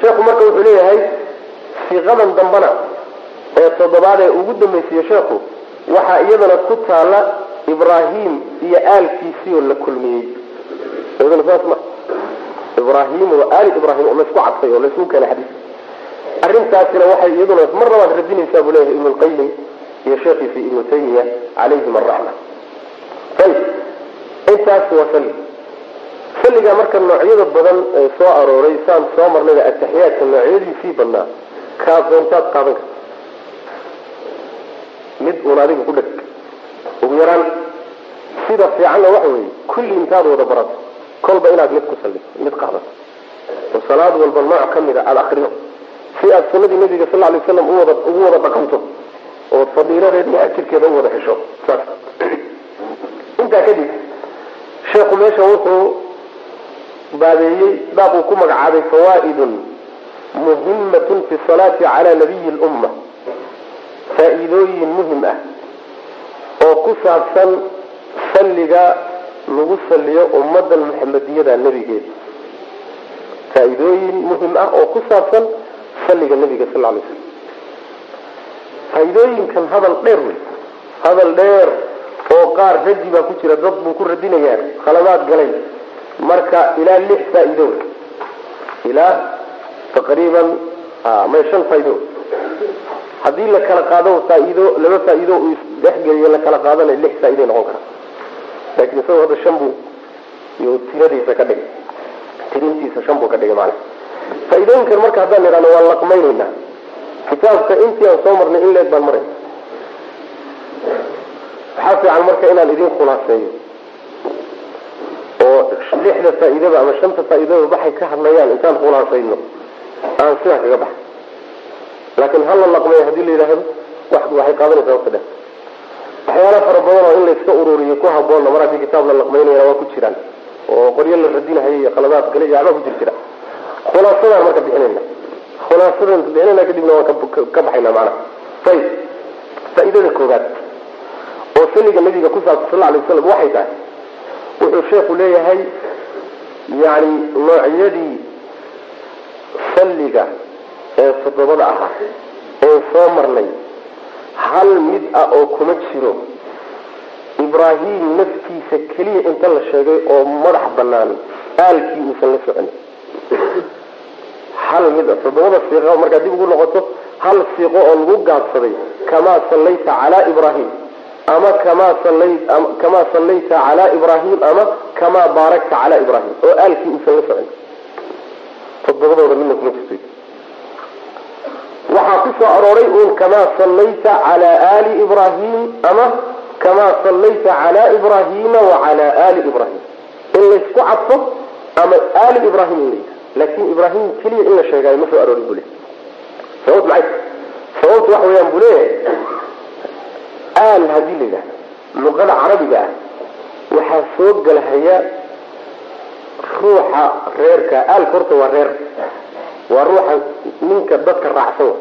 Sheekhu marka wuxuu leeyahay siiqadan dambana ee toddobaad ee ugu dambaysiye sheekhu waxaa iyadana ku taala ibrahim iyo aalkiisii oo la kulmiyey. Iyadana saas ma ibrahim wa ali ibrahim oo laysku cadfay oo laysku keenay xadiis. Arrintaasina waxay iyaduna mar labaad radinaysaa buu leeyahay ibnu iyo sheekhiisi ibnu taymiya calayhim araxma ayib intaas waa salli salliga marka noocyada badan ee soo arooray saan soo marnayba ataxiyaadka noocyadiisii badnaa kaa doontaad qaadan karta. Mid uun adiga ku dheg ugu yaraan. Sida fiicanna waxa weeye kulli intaad wada barato. Kolba inaad mid ku salliso mid qaadato. Oo salaad walba nooc ka mida aada akrido si aad sunnadii nabiga sal alay waslam uwada ugu wada dhaqanto ood fadiiladeeda iyo ajirkeeda u wada hesho saas. Intaa kadib sheekhu meesha wuxuu baabeeyey baab uu ku magacaabay fawaaidun muhimatun fi salaati cala nabiyi lumma faa-iidooyin muhiim ah oo ku saabsan salliga lagu saliyo ummadan muxamadiyada nebigeeda faa-iidooyin muhiim ah oo ku saabsan salliga nebiga sal lay slam faa-iidooyinkan hadal dheer wey hadal dheer oo qaar radi baa ku jira dad buu ku radinayaa khaladaad galay. Marka ilaa lix faa-iido wey ilaa taqriiban may shan faa-ido haddii la kala qaado faa-iido laba faa-iido uu isdhexgeliyo la kala qaadana lix faa-iday noqon kara laakin isagoo hadda shan buu iyo tiradiisa ka dhigay. Tirintiisa shan buu ka dhigay maana. Faa-iidooyinkan marka haddaan idhahno waan laqmaynaynaa. Kitaabka intii aan soo marnay in leeg baan maray. Waxaa fiican marka inaan idin khulaaseeyo. Oo lixda faa-iidaba ama shanta faa-iidaba waxay ka hadlayaan intaan khulaasayno aan sidaa kaga baxay. Laakiin hala laqmeeyo haddii la yidhaahdo wax waxay qaadanaysaa waqti dheer waxyaala fara badan oo in layska ururiyo ku haboonna mar haddii kitaab la laqmaynayana waa ku jiraan oo qoryo la radinahayo iyo qaladaad gale iyo waxbaa ku jir jira. Khulaasadaan marka bixinayna. Khulaasadaan bixinayna kadibna waan ka baxayna macnaha ayib faa-iidada koobaad oo saliga nabiga ku saabsan sal alay waslam waxay tahay wuxuu sheekhu leeyahay yani noocyadii salliga ee toddobada ahaa ee soo marnay hal mid ah oo kuma jiro. Ibraahim naftiisa keliya inta la sheegay oo madax banaan aalkii uusan la soconin hal mid ah toddobada siiqa markaad dib ugu noqoto hal siiqo oo lagu gaabsaday kamaa sallayta calaa ibraahim ama kamaa kamaa sallayta calaa ibraahim ama kamaa baarakta calaa ibraahim oo aalkii uusan la socon. Toddobadooda midna kuma jirto waxaa ku arooray uun kamaa sallayta calaa aali ibraahim ama kamaa sallayta calaa ibraahima wa calaa aali ibraahim. In laysku cadfo ama aali ibraahim in la yidhaha laakin ibraahim keliya in la sheegaayo ma soo aroorin buu le sababt maay sababtu waxa weyaan buu aal haddii la yidhahdo luqada carabiga ah waxaa soo gelahaya ruuxa reerka aalka horta waa reer waa ruuxa ninka dadka raacsan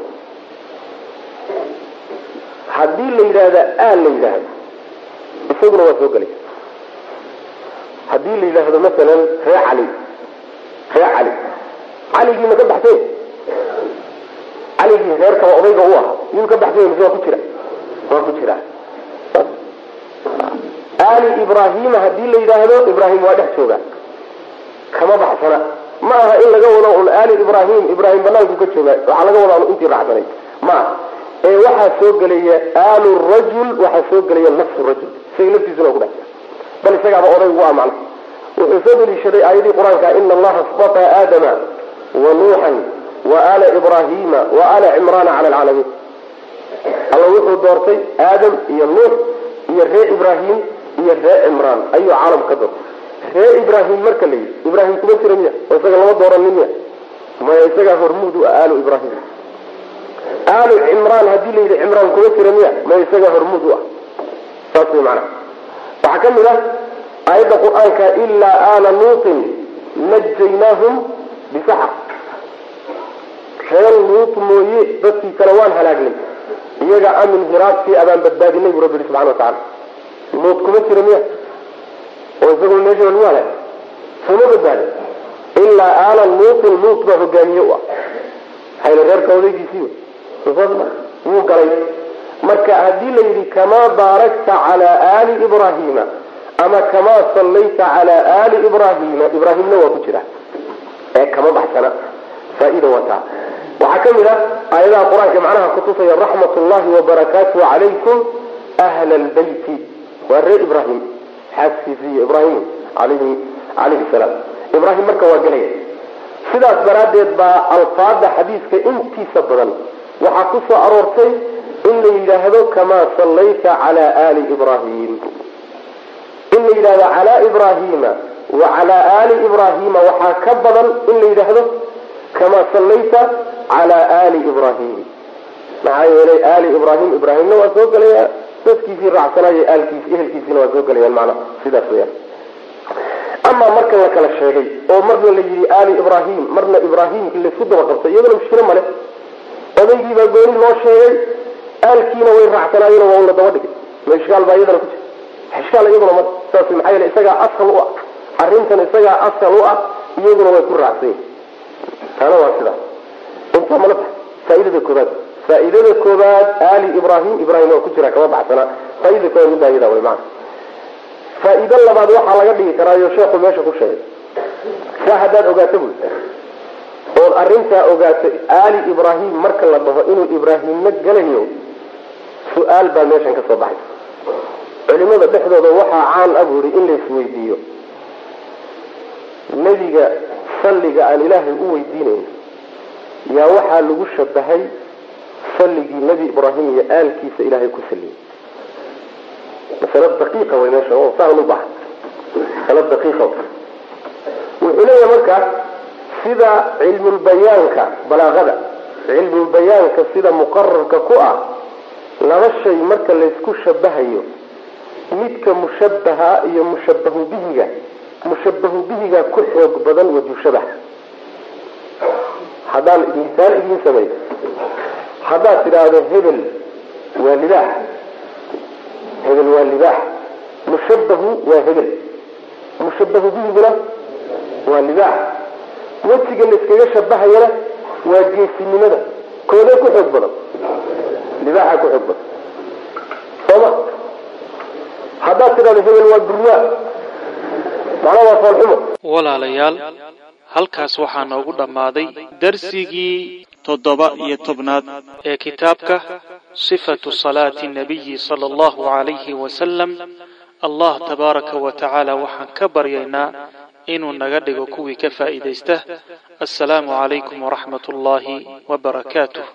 haddii la yidhaahda aal la yidhaahdo isaguna waa soo gelaya. Haddii la yidhaahdo masalan ree cali ree cali. Caligii ma ka baxsay caligii reerkaba odayga u ah yuu ka baxsay mise waa ku jira? Waa ku jira. Aali ibraahima haddii la yidhaahdo ibraahim waa dhex jooga. Kama baxsana ma aha in laga wado un aali ibraahim ibraahim banaanku ka jooga waxaa laga wadaa intii raacsanay. Ma ee waxaa soo gelaya aalu rajul waxaa soo gelaya nafsu rajul. Isaga laftiisuna ku dhex jira bal isagaaba oday ugu ah wuxuu soo deliishaday aayadii qur'aanka ina allaha istafaa aadama wa nuuxan wa ala ibrahima wa ala cimraana cala alcaalamiin. Alla wuxuu doortay aadam iyo nuux iyo ree ibraahim iyo ree cimraan. Ayuu caalam doortay ree ibraahim marka la yidhi ibraahim kuma jira miya oo isaga lama dooranin miya maya isagaa hormuud u ah aalu ibraahim. Aalu cimraan haddii la yidhi cimraan kuma jira miya maya isagaa hormuud u ah. Saas way macnaha waxaa ka mid ah aayadda qur'aanka ilaa aala nuutin najaynaahum bisaxar. Reer nuut mooye dadkii kale waan halaagnay. Iyaga amin hiraabkii abaan badbaadinay buu rabbi yihi subxana watacala nuut kuma jira miya oo isagoo meesha lagu halaag sooma badbaadi ilaa aala nuutin nuut baa hogaamiye u ah. Hayla reerka odaygiisii saas ma wuu galay. Marka haddii la yidhi kamaa baarakta calaa aali ibraahima ama kamaa sallayta calaa aali ibraahima ibraahimna waa ku jira. Ee kama baxsana faa-ida wataa waxaa ka mid ah aayadaha qur'aanka macnaha kutusaya raxmat ullahi wabarakaatuhu calaykum ahla albeyti waa reer ibraahim xaaskiisiiyo ibraahim alayhi calayhi salaam. Ibraahim marka waa gelaya sidaas daraaddeed baa alfaada xadiiska intiisa badan waxaa ku soo aroortay in la yidhaahdo kamaa sallayta calaa aali ibraahim. In la yidhahdo calaa ibraahima wa calaa aali ibraahiima waxaa ka badan in la yidhaahdo kamaa sallayta calaa aali ibraahim. Maxaa yeelay aali ibraahim ibraahimna waa soo gelaya dadkiisii raacsanaayo aalkiisi ehelkiisiina waa soo gelayaan macnaha sidaas weyaan amaa marka la kala sheegay oo marna la yidhi aali ibraahim marna ibraahimkii laysku daba qabtay iyaduna mushkilo male odaygiibaa gooni loo sheegay aalkiina way raacsanaayeen waa la daba dhigay. Ma ishkaal baa iyadana ku jira. Ishkaal iyaduna ma saas maxaa yeele isagaa asal u ah. Arrintan isagaa asal u ah iyaguna way ku raacsan yihiin taana waa sidaas intaa mala tahay? Faaidada koobaad faa'iidada koobaad aali ibraahim ibraahim waa ku jira kama baxsanaa faaidada koobaad middaa iyada way maana faa'iido labaad waxaa laga dhigi karaayo sheekhu meesha ku sheegay. Saa haddaad ogaato bul ood arrintaa ogaatay aali ibraahim marka la dhaho inuu ibraahimna galayo su'aal baa meeshan ka soo baxay. Culimada dhexdooda waxaa caan a buuri in laisweydiiyo nebiga salliga aan ilaahay u weydiinayn yaa waxaa lagu shabahay salligii nebi ibraahim iyo aalkiisa ilaahay ku salliyey masalo daqiiqa way meesha oo saan baxa masalo daqiiqa. Wuxuu leeyahay marka sida cilmulbayaanka balaaqada. Cilmulbayaanka sida muqararka ku ah laba marka laysku shabahayo midka mushabaha iyo mushabahu bihiga mushabahu bihiga ku xoog badan wajushabax haddaan misaal idiin sameeyo haddaad tidhaahdo hebel waa libaax. Hebel waa libaax. Mushabahu waa hebel. Mushabahu bihiguna waa libaax. Wejiga layskaga shabahayana waa geesinimada. Koodee ku xoog badan? Libaaxa ku xoog badan. Sooma haddaad tidhahdo hebel waa durwaa macnaa waa foolxumo walaalayaal halkaas waxaa noogu dhammaaday darsigii toddoba iyo tobnaad. Ee kitaabka sifatu salaati nabiyi sala allahu calayhi wasalam allah tabaaraka wa tacaala waxaan ka baryaynaa inuu naga dhigo kuwii ka faa'iidaysta. Assalaamu calaykum waraxmat ullaahi wabarakaatuh